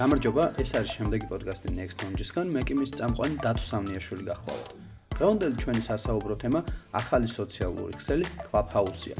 გამარჯობა, ეს არის შემდეგი პოდკასტი Next Launch-ისგან. მე კი მის წამყვანი დათო სამნიაშვილი გახლავთ. დღევანდელი ჩვენი სასაუბრო თემა ახალი სოციალური ქსელი Clubhouse-ია.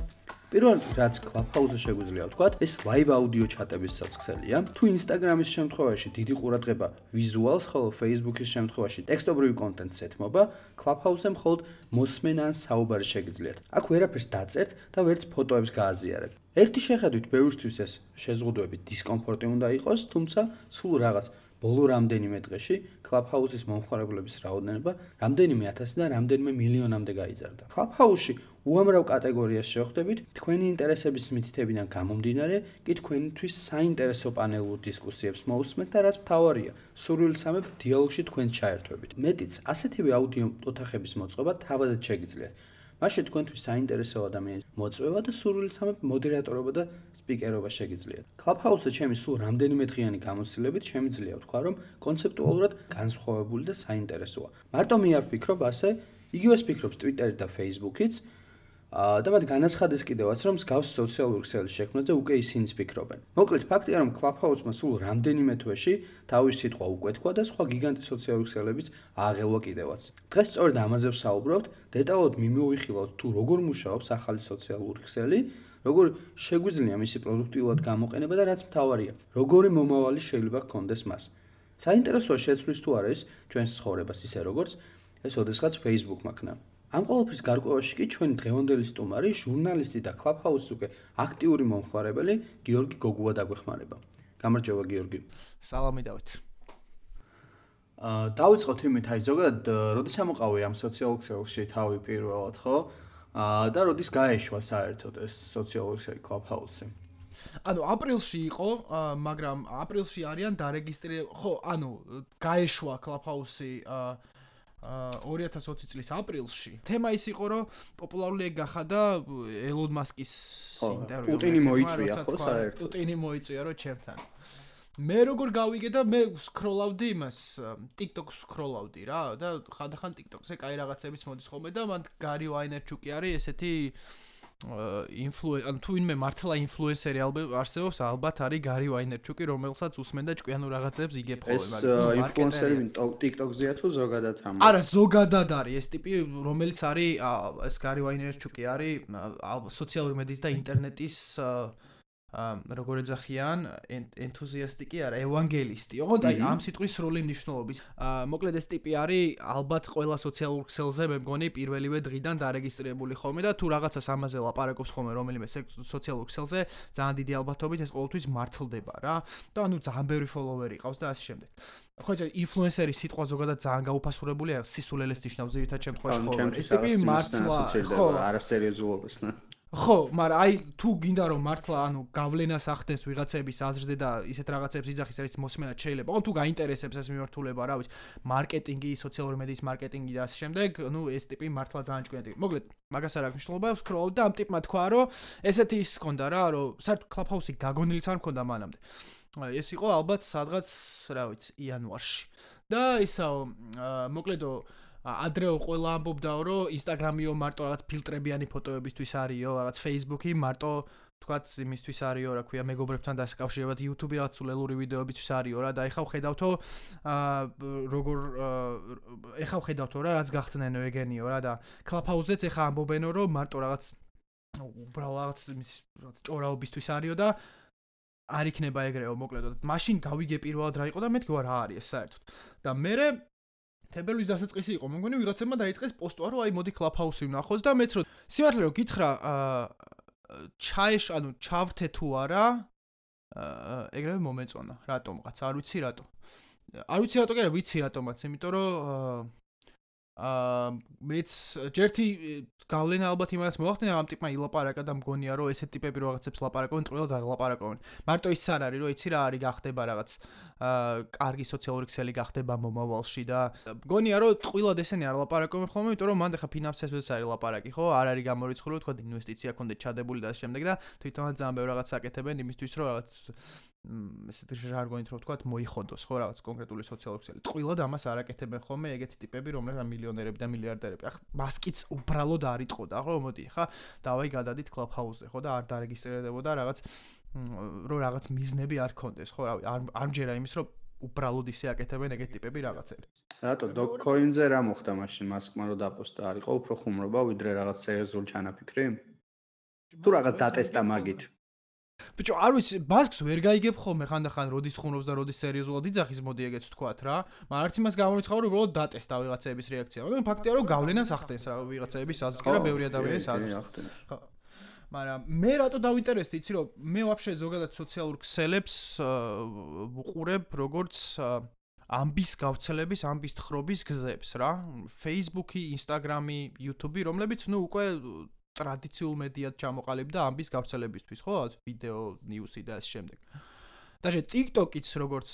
პირველად რაც Clubhouse-ზე შეგვიძლია ვთქვათ, ეს live audio ჩატების საცხელია. თუ Instagram-ის შემთხვევაში დიდი ყურადღება ვიზუალს, ხოლო Facebook-ის შემთხვევაში ტექსტობრივი კონტენტს ეთმობა, Clubhouse-ზე მხოლოდ მოსმენა ან საუბარი შეგიძლიათ. აქ ვერაფერს დაწერთ და ვერც ფოტოებს გააზიარებთ. ერთი შეხედვით ბევრისთვის ეს შეზღუდვები დისკომფორტი უნდა იყოს, თუმცა სულ რაღაც ბოლო რამდენიმე დღეში Clubhouse-ის მომხმარებლების რაოდენობა რამდენიმე ათასი და რამდენიმე მილიონამდე გაიზარდა. Clubhouse-ში უამრავ კატეგორიას შევხვდებით, თქვენი ინტერესების მითითებიდან გამომდინარე, კი თქვენთვის საინტერესო პანელურ დისკუსიებს მოусმენთ და რაც მთავარია, სურვილსამებ დიალოგში თქვენ ჩაერთვებით. მეტიც, ასეთივე აუდიო ოთახების მოწყობა თავადაც შეგიძლიათ. მაშინ თქვენთვის საინტერესო ადამიანის მოწვევა და სურვილსამებ მოდერატორობა და სპიკერობა შეგიძლიათ. Clubhouse-ზე ჩემი სულ რამდენიმე დღიანი გამოცდილებით შემიძლია ვთქვა, რომ კონცეპტუალურად განსხვავებული და საინტერესოა. მარტო მე არ ვფიქრობ ასე, იგივეს ფიქრობს Twitter-ი და Facebook-იც, და მათ განაცხადეს კიდევაც რომ მსგავს სოციალური ქსელის შექმნაზე უკვე ისინი ფიქრობენ. მოკლედ ფაქტია რომ Clubhouse-მა სულ რამდენიმე თვეში თავის სიტყვა უკვეთქვა და სხვა გიგანტი სოციალური ქსელებიც ააღელვა კიდევაც. დღეს სწორედ ამაზე ვსაუბრობთ, დეტალურად მიმოვიხილავთ თუ როგორ მუშაობს ახალი სოციალური ქსელი, როგორ შეგვიძლია მისი პროდუქტიულად გამოყენება და რაც მთავარია, როგორი მომავალი შეიძლება გქონდეს მას. საინტერესოა შეცვლის თუ არა ეს ჩვენს ცხოვრებას ისე როგორც ეს ოდესღაც Facebook-მა ქნა. ამ ყოველფრის გარკვევაში კი ჩვენ დღევანდელი სტუმარი, ჟურნალისტი და Clubhouse-ის უკვე აქტიური მომხმარებელი გიორგი გოგუა დაგვეხმარება. გამარჯობა გიორგი. სალამი დავით. აა დავიწყოთ იმით, აი ზოგადად, როდის ამოყავე ამ სოციალურ ქსელში თავი პირველად, ხო? აა და როდის გაეშვა საერთოდ ეს სოციალური ქსელი Clubhouse-ი? ანუ აპრილში იყო, მაგრამ აპრილში არიან დარეგისტრირე, ხო, ანუ გაეშვა Clubhouse-ი აა 2020 წლის აპრილში თემა ის იყო რომ პოპულარული გახადა ელონ მასკის ინტერვიუ პუტინი მოიწვია ხო საერთოდ. პუტინი მოიწვია რომ ჩემთან. მე როგორ გავიგე და მე სკროლავდი იმას TikTok-ს სკროლავდი რა და ხანდახან TikTok-ზე კაი რაღაცებიც მოდის ხოლმე და მან გარი ვაინერჩუკი არის ესეთი ინფლუენ ან თუ ინმე მართლა ინფლუენსერი ალბათ არსებობს ალბათ არის გარი ვაინერჩუკი რომელსაც უსმენ და ჭკვიანო რაღაცებს იგებ ხოლმე მაგრამ ეს ინფლუენსერი TikTok-ზეა თუ ზოგადად ამ არა ზოგადად არის. ეს ტიპი რომელიც არის ეს გარი ვაინერჩუკი არის სოციალური მედიის და ინტერნეტის როგორ ეძახიან ენთუზიასტი კი არა ევანგელისტი. ოღონდ აი ამ სიტყვის სრული მნიშვნელობით მოკლედ ეს ტიპი არის ალბათ ყველა სოციალურ ქსელზე მე მგონი პირველივე დღიდან დარეგისტრირებული ხოლმე და თუ რაღაცას ამაზე ლაპარაკობს ხოლმე რომელიმე სოციალურ ქსელზე ძალიან დიდი ალბათობით ეს ყოველთვის მართლდება რა. და ანუ ძალიან ბევრი ფოლოვერი ყავს და ასე შემდეგ. ხო ეს ინფლუენსერი სიტყვა ზოგადად ძალიან გაუფასურებულია სისულელეს ნიშნავს ზირითად შემთხვევაში ხოლმე ეს ტიპი მართლა ხო. არასერიოზულობას ნა ხო, მაგრამ აი თუ გინდა რომ მართლა ანუ გავლენას ახდენს ვიღაცების აზრზე და ისეთ რაღაცებს იძახის რაც მოსმენა შეიძლება. ოღონდ თუ გაინტერესებს ეს მიმართულება, რა ვიცი, მარკეტინგი, სოციალური მედიის მარკეტინგი და ასე შემდეგ, ну ეს ტიპი მართლა ძალიან ჭკვიანი. მოკლედ, მაგას არ აქვს მნიშვნელობა, სკროლ და ამ ტიპმა თქვა, რომ ესეთი ის ჰქონდა რა, რომ საერთოდ Clubhouse-ი გაგონილიც არ ჰქონდა მანამდე. ეს იყო ალბათ სადღაც, რა ვიცი, იანვარში. და ისაო, მოკლედო ადრეო ყველა ამბობდაო რომ ინსტაგრამიო მარტო რაღაც ფილტრებიანი ფოტოებისთვის არისო რაღაც ფეისბუქი მარტო თქვათ იმისთვის არისო რა ქვია მეგობრებთან დასაკავშირებლად YouTube რაღაც სულელური ვიდეოებისთვის არისო რა და ეხა ვხედავთო აა როგორ ეხა ვხედავთო რა რაც გახსნენო ეგენიო რა და Clubhouse-ზე ეხა ამბობენო რომ მარტო რაღაც უბრალოდ რაღაც იმის რაღაც ჭორაობისთვის არისო და არ იქნება ეგრეო მოკლედო. მაშინ გავიგე პირველად რა იყო და მე თქვა რა არის ეს საერთოდ. და მე თებერვლის დასაწყისი იყო. მეგონი ვიღაცებმა დაიწყეს პოსტვა, რომ აი მოდი კლაფჰაუსი ვნახოთ და მეც რო სიმართლე რო გითხრა აა ჩაიშ, ანუ ჩავრთე თუ არა აა ეგრევე მომეწონა. რატომღაც არ ვიცი რატო. არ ვიცი რატო კი არა ვიცი რატომაც, იმიტომ რომ აა მეც ჯერთი გავლენა ალბათ იმას მოახდინა ამ ტიპმა ილაპარაკა და მგონია რომ ესეთ ტიპები რაღაცებს ლაპარაკობენ წვრილად არ ლაპარაკობენ. მარტო ის არ არის რომ იცი რა არის გახდება რაღაც აა კარგი სოციალური ქსელი გახდება მომავალში და მგონია რომ წვრილად ესენი არ ლაპარაკობენ ხოლმე, იმიტომ რომ მანდ ხა ფინანსებზეც არის ლაპარაკი, ხო? არ არის გამორიცხული თქვა ინვესტიცია კონდე ჩადებული და შემდეგ და თვითონაც ძალიან ბევრ რაღაც აკეთებენ იმისთვის რომ რაღაც ესეთი ჟარგონით რო ვთქვა, მოიხოდოს ხო რაღაც კონკრეტული სოციალური ქსელი. ტყუილად ამას არ აკეთებენ ხოლმე ეგეთი ტიპები, რომლებიც მილიონერები და მილიარდერები. ახ მასკიც უბრალოდ არ იტყოდა, ხო მოდი, ხა? დავაი გადადით კლუბჰაუსზე, ხო და არ დარეგისტრირდებოდა რაღაც რომ რაღაც მიზნები არ კონდეს, ხო, რავი, არ არ მჯერა იმის, რომ უბრალოდ ისე აკეთებენ ეგეთ ტიპები რაღაცები. რატო დოკკოინზე რა მოხდა მაშინ მასკმა რომ დაპოსტა? არისო უფრო ხუმრობა ვიდრე რაღაც სერიოზული ჩანაფიქრი? თუ რაღაც დატესტა მაგით. ბიჭო, არ ვიცი, ბასკს ვერ გაიგებ ხოლმე ხანდახან როდის ხუნობს და როდის სერიოზულად იძახის, მოდი ეგეც ვთქვათ რა. მაგრამ არც იმას გამორიცხავ, რომ უბრალოდ დატესტა ვიღაცების რეაქცია. მაგრამ ფაქტია, რომ გავლენას ახდენს რა ვიღაცების აზრი და ბევრი ადამიანის აზრი. ხო. მაგრამ მე რატო დავინტერესდი, იცი რომ მე ვაფშე ზოგადად სოციალურ ქსელებს ვყურებ როგორც ამბის გავრცელების, ამბის თხრობის გზებს რა. Facebook-ი, Instagram-ი, YouTube-ი, რომლებიც ნუ უკვე ტრადიციულ მედიად ჩამოყალიბდა ამბის გავრცელებისთვის, ხო? ვიდეო, ნიუსი და ამ შემდეგ. даже TikTok-იც როგორც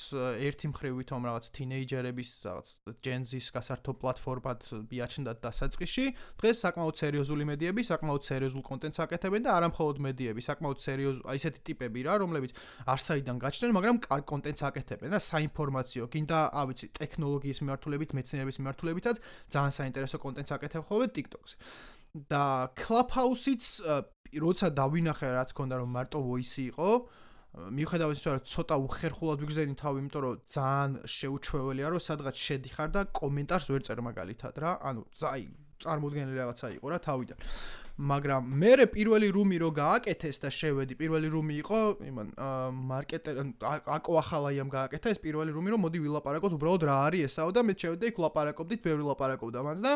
ერთი მხრივ ვითომ რაღაც თინეიჯერების რაღაც Gen Z-ის გასართო პლატფორმად მიაჩნდათ დასაწყისში, დღეს საკმაოდ სერიოზული მედიები, საკმაოდ სერიოზულ კონტენტს აკეთებენ და არა მხოლოდ მედიები, საკმაოდ სერიოზ აი ესეთი ტიპები რა, რომლებიც არსაიდან გაჩნდნენ, მაგრამ კარგ კონტენტს აკეთებენ და საინფორმაციო, კიდე აი ვიცი, ტექნოლოგიის მიმართულებით, მეცნიერების მიმართულებითაც ძალიან საინტერესო კონტენტს აკეთებ ხოლმე TikTok-ზე. და Clubhouse-იც როცა დავინახე რაც ქონდა რომ მარტო voice იყო მიუხედავად იმისა რომ ცოტა უხერხულად ვიგზენი თავი იმიტომ რომ ძალიან შეუჩვეველია რომ სადღაც შედიხარ და კომენტარს ვერ წერ მაგალითად რა. ანუ ზაი წარმოდგენილი რაღაცა იყო რა თავიდან. მაგრამ მე პირველი რუმი რო გააკეთეს და შევედი პირველი რუმი იყო იმან მარკეტერ აკო ახალაიამ გააკეთა ეს პირველი რუმი რომ მოდი ვილაპარაკოთ უბრალოდ რა არის ესაო და მე შევედი იქ ვლაპარაკობდით ბევრი ვლაპარაკობდა მან და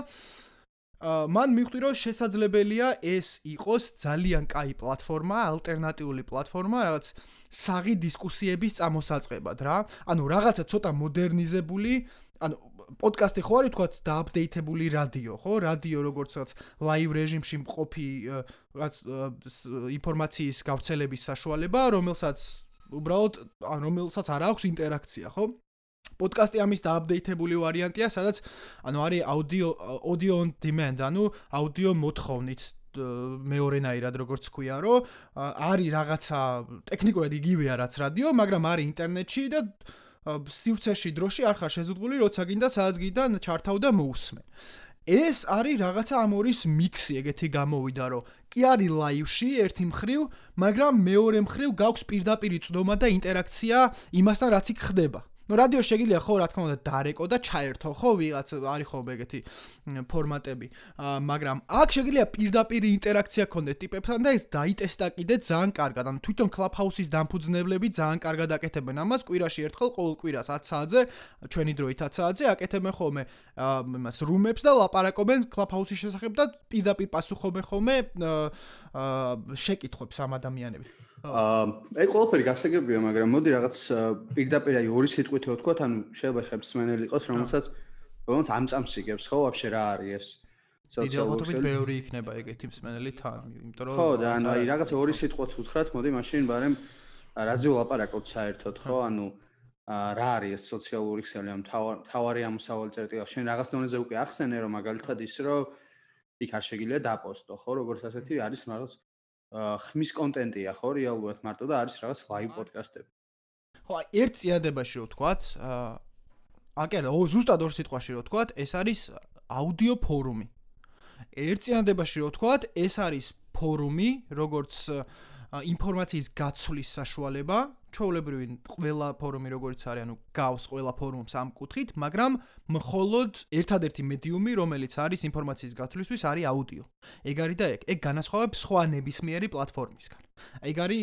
მან მიხვდი რომ შესაძლებელია ეს იყოს ძალიან კაი პლატფორმა, ალტერნატიული პლატფორმა, რაღაც საღი დისკუსიების წამოსაწყებად რა. ანუ რაღაცა ცოტა მოდერნიზებული, ანუ პოდკასტი ხო არის თქვა დააპდეიტებული რადიო, ხო? რადიო როგორც რაღაც ლაივ რეჟიმში მყოფი რაღაც ინფორმაციის გავრცელების საშუალება, რომელსაც უბრალოდ ან რომელსაც არ აქვს ინტერაქცია, ხო? პოდკასტი ამის დააპდეიტებული ვარიანტია, სადაც ანუ არის აუდიო audio on demand, ანუ აუდიო მოთხოვნით მეორენაირად როგორც ქვია, რომ არის რაღაცა ტექნიკურად იგივეა რაც რადიო, მაგრამ არის ინტერნეტში და სივრცეში დროში არ ხარ შეზღუდული, როცა გინდა სადაც გინდა ჩართავ და მოусმენ. ეს არის რაღაცა ამ ორის მიქსი, ეგეთი გამოვიდა, რომ კი არის ლაივში ერთი მხრივ, მაგრამ მეორე მხრივ გაქვს პირდაპირი წვდომა და ინტერაქცია იმასთან, რაც იქ ხდება. ნუ რადიო შეგიძლია ხო რა თქმა უნდა დარეკო და ჩაერთო. ხო ვიღაც არის ხო ეგეთი ფორმატები. მაგრამ აქ შეგიძლია პირდაპირ ინტერაქცია ქონდეს ტიპებთან და ეს დაიტესტა კიდე ძალიან კარგად. ანუ თვითონ კლუბჰაუსის დამფუძნებლები ძალიან კარგად აკეთებენ. ამას კვირაში ერთხელ ყოველ კვირას 10 საათზე ჩვენი დროით 10 საათზე აკეთებენ ხოლმე იმას რუმებს და ლაპარაკობენ კლუბჰაუსის შესახებ და პირდაპირ პასუხობენ ხოლმე შეკითხვებს ამ ადამიანებს აა ეგ ყველაფერი გასაგებია, მაგრამ მოდი რაღაც პირდაპირ აი ორი სიტყვით რო ვთქვა, ანუ შეიძლება ხებსმენელი იყოს, რომელსაც რომელიც ამწამს იგებს, ხო, ვაფშე რა არის ეს? სოციალურ ბევრი იქნება ეგეთი მსმენელი თან, იმიტომ რომ ხო, და ანუ აი რაღაც ორი სიტყვაც უთხრათ, მოდი მაშინ ბარემ რაზე ვლაპარაკოთ საერთოდ, ხო? ანუ რა არის ეს სოციალური ქსელი ამ თავარი ამოსავალი წერტილი? შენ რაღაც დონეზე უკვე ახსენე რომ მაგალითად ის რომ იქ არ შეგიძლია დაპოსტო, ხო? როგორც ასეთი არის რაღაც ხმის კონტენტია ხო რეალურად მარტო და არის რაღაც ლაივ პოდკასტები. ხო, ერთ წიადებაში რო ვთქვათ, აა აკერა, ო ზუსტად ორ სიტყვაში რო ვთქვათ, ეს არის აუდიო ფორუმი. ერთ წიადებაში რო ვთქვათ, ეს არის ფორუმი, როგორც ინფორმაციის გაცვლის საშუალება, ჩვეულებრივი ყველა ფორუმი როგორც არის, ანუ გავს ყველა ფორუმს ამ კუთხით, მაგრამ მხოლოდ ერთადერთი მედიუმი, რომელიც არის ინფორმაციის გაცვლისთვის, არის აუდიო. ეგ არის და ეგ, ეგ განასხვავებს სხვა ნებისმიერი პლატფორმისგან. ეგ არის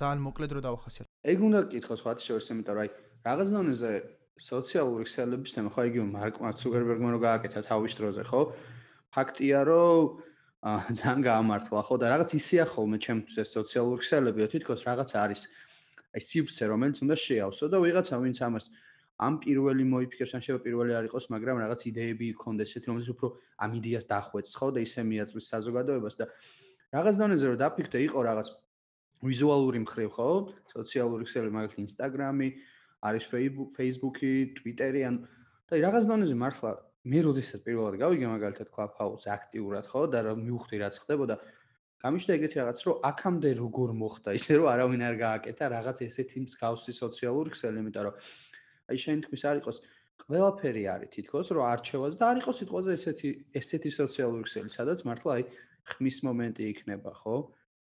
ძალიან მოკლედ რო დავახასიათო. ეგ უნდა გკითხო სხვა შევერს, იმიტომ რომ აი რაღაც დონეზე სოციალური ქსელების თემა ხო იგივე მარკ ცუკერბერგმა რო გააკეთა თავის დროზე, ხო? ფაქტია, რომ ძალიან გაამართლა ხო და რაღაც ისეა ხოლმე ჩემთვის ეს სოციალური ქსელებია თითქოს რაღაც არის აი სივრცე რომელიც უნდა შეავსო და ვიღაცა ვინც ამას ამ პირველი მოიფიქრებს ან შეიძლება პირველი არ იყოს მაგრამ რაღაც იდეები იქონდეს ესეთი რომელიც უფრო ამ იდეას დახვეწს ხო და ისე მიაწვის საზოგადოებას და რაღაც დონეზე რომ დაფიქრდე იყო რაღაც ვიზუალური მხრივ ხო? სოციალური ქსელები მაგალითად ინსტაგრამი არის ფეისბუქი ტვიტერი ან და რაღაც დონეზე მართლა მე როდესაც პირველად გავიგე მაგალითად Clubhouse აქტიურად ხო? და რომ მივხვდი რაც ხდებოდა გამიშდა ეგეთი რაღაც რომ აქამდე როგორ მოხდა ისე რომ არავინ არ გააკეთა რაღაც ესეთი მსგავსი სოციალური ქსელი იმიტომ რომ აი შენ თქვის არ იყოს ყველაფერი არის თითქოს რომ არჩევას და არ იყოს სიტყვაზე ესეთი ესეთი სოციალური ქსელი სადაც მართლა აი ხმის მომენტი იქნება ხო?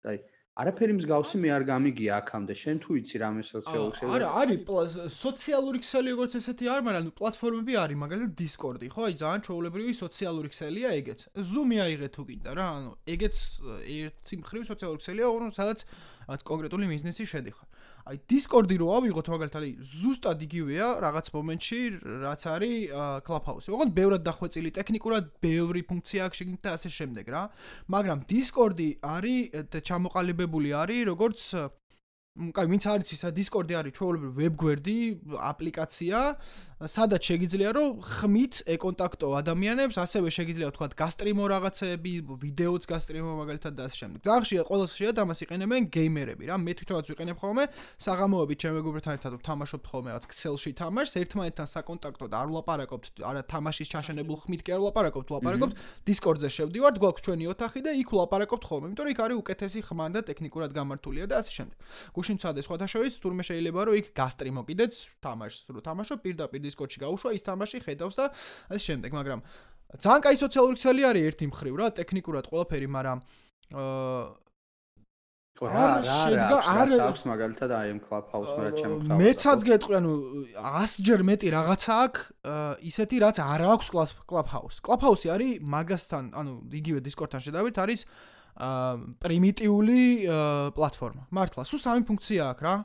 აი არაფერი მსგავსი მე არ გამიგია აქამდე. შენ თუ იცი რამე სოციალური ქსელი? არა, არის სოციალური ქსელი როგორც ესეთი არ, მაგრამ ნუ პლატფორმები არის, მაგალითად Discord-ი, ხო? აი ძალიან ჩვეულებრივი სოციალური ქსელია ეგეც. Zoom-ი აიღე თუ კიდე რა, ანუ ეგეც ერთი მხრივ სოციალური ქსელია, ანუ სადაც კონკრეტული ბიზნესი შედიხარ. აი Discord-ი რო ავიღოთ მაგალითად, აი ზუსტად იგივეა რაღაც მომენტში, რაც არის Clubhouse-ი. ოღონდ ბევრად დახვეწილი ტექნიკურად, ბევრი ფუნქცია აქვს შეგნით და ასე შემდეგ რა. მაგრამ Discord-ი არის ჩამოყალიბებული არის როგორც კაი, ვინც არ იცის, რა Discord-ი არის ჩვეულებრივი ვებგვერდი, აპლიკაცია, სადაც შეგიძლია რომ ხმით ეკონტაქტო ადამიანებს, ასევე შეგიძლია თქვა გასტრიმო რაღაცეები, ვიდეოც გასტრიმო მაგალითად და ასე შემდეგ. ძალიან ხშირად ყოველს ხშირად ამას იყენებენ გეიმერები რა. მე თვითონაც ვიყენებ ხოლმე საღამოობით ჩემ მეგობრებთან ერთად ვთამაშობთ ხოლმე რაღაც Excel-ში თამაშს, ერთმანეთთან საკონტაქტოდ არ ვლაპარაკობთ, არა თამაშის ჩაშენებულ ხმით კი არ ვლაპარაკობთ, ვლაპარაკობთ Discord-ზე შევდივართ, გვაქვს ჩვენი ოთახი და იქ ვლაპარაკობთ ხოლმე, იმიტომ რომ იქ არის უკეთესი ხმა და ტექნიკურად გამართულია და ასე შემდეგ. გუშინ ცადე სხვათა შორის თურმე შეიძლება რომ იქ გასტრიმო კიდეც თამაშს რო თამაშო პირდაპირ Discord-ში გაუშვა ის თამაში ხედავს და ასე შემდეგ, მაგრამ ძალიან კაი სოციალური ქსელი არის ერთი მხრივ რა, ტექნიკურად ყველაფერი, მაგრამ აა რა რა არ აქვს მაგალითად აი ამ Clubhouse მე რა ჩემ მეცაც გეტყვი ანუ 100 ჯერ მეტი რაღაცა აქვს ისეთი რაც არ აქვს Clubhouse. Clubhouse-ი არის მაგასთან, ანუ იგივე Discord-თან შედავით არის აა პრიმიტიული პლატფორმა. მართლა, სულ სამი ფუნქცია აქვს რა.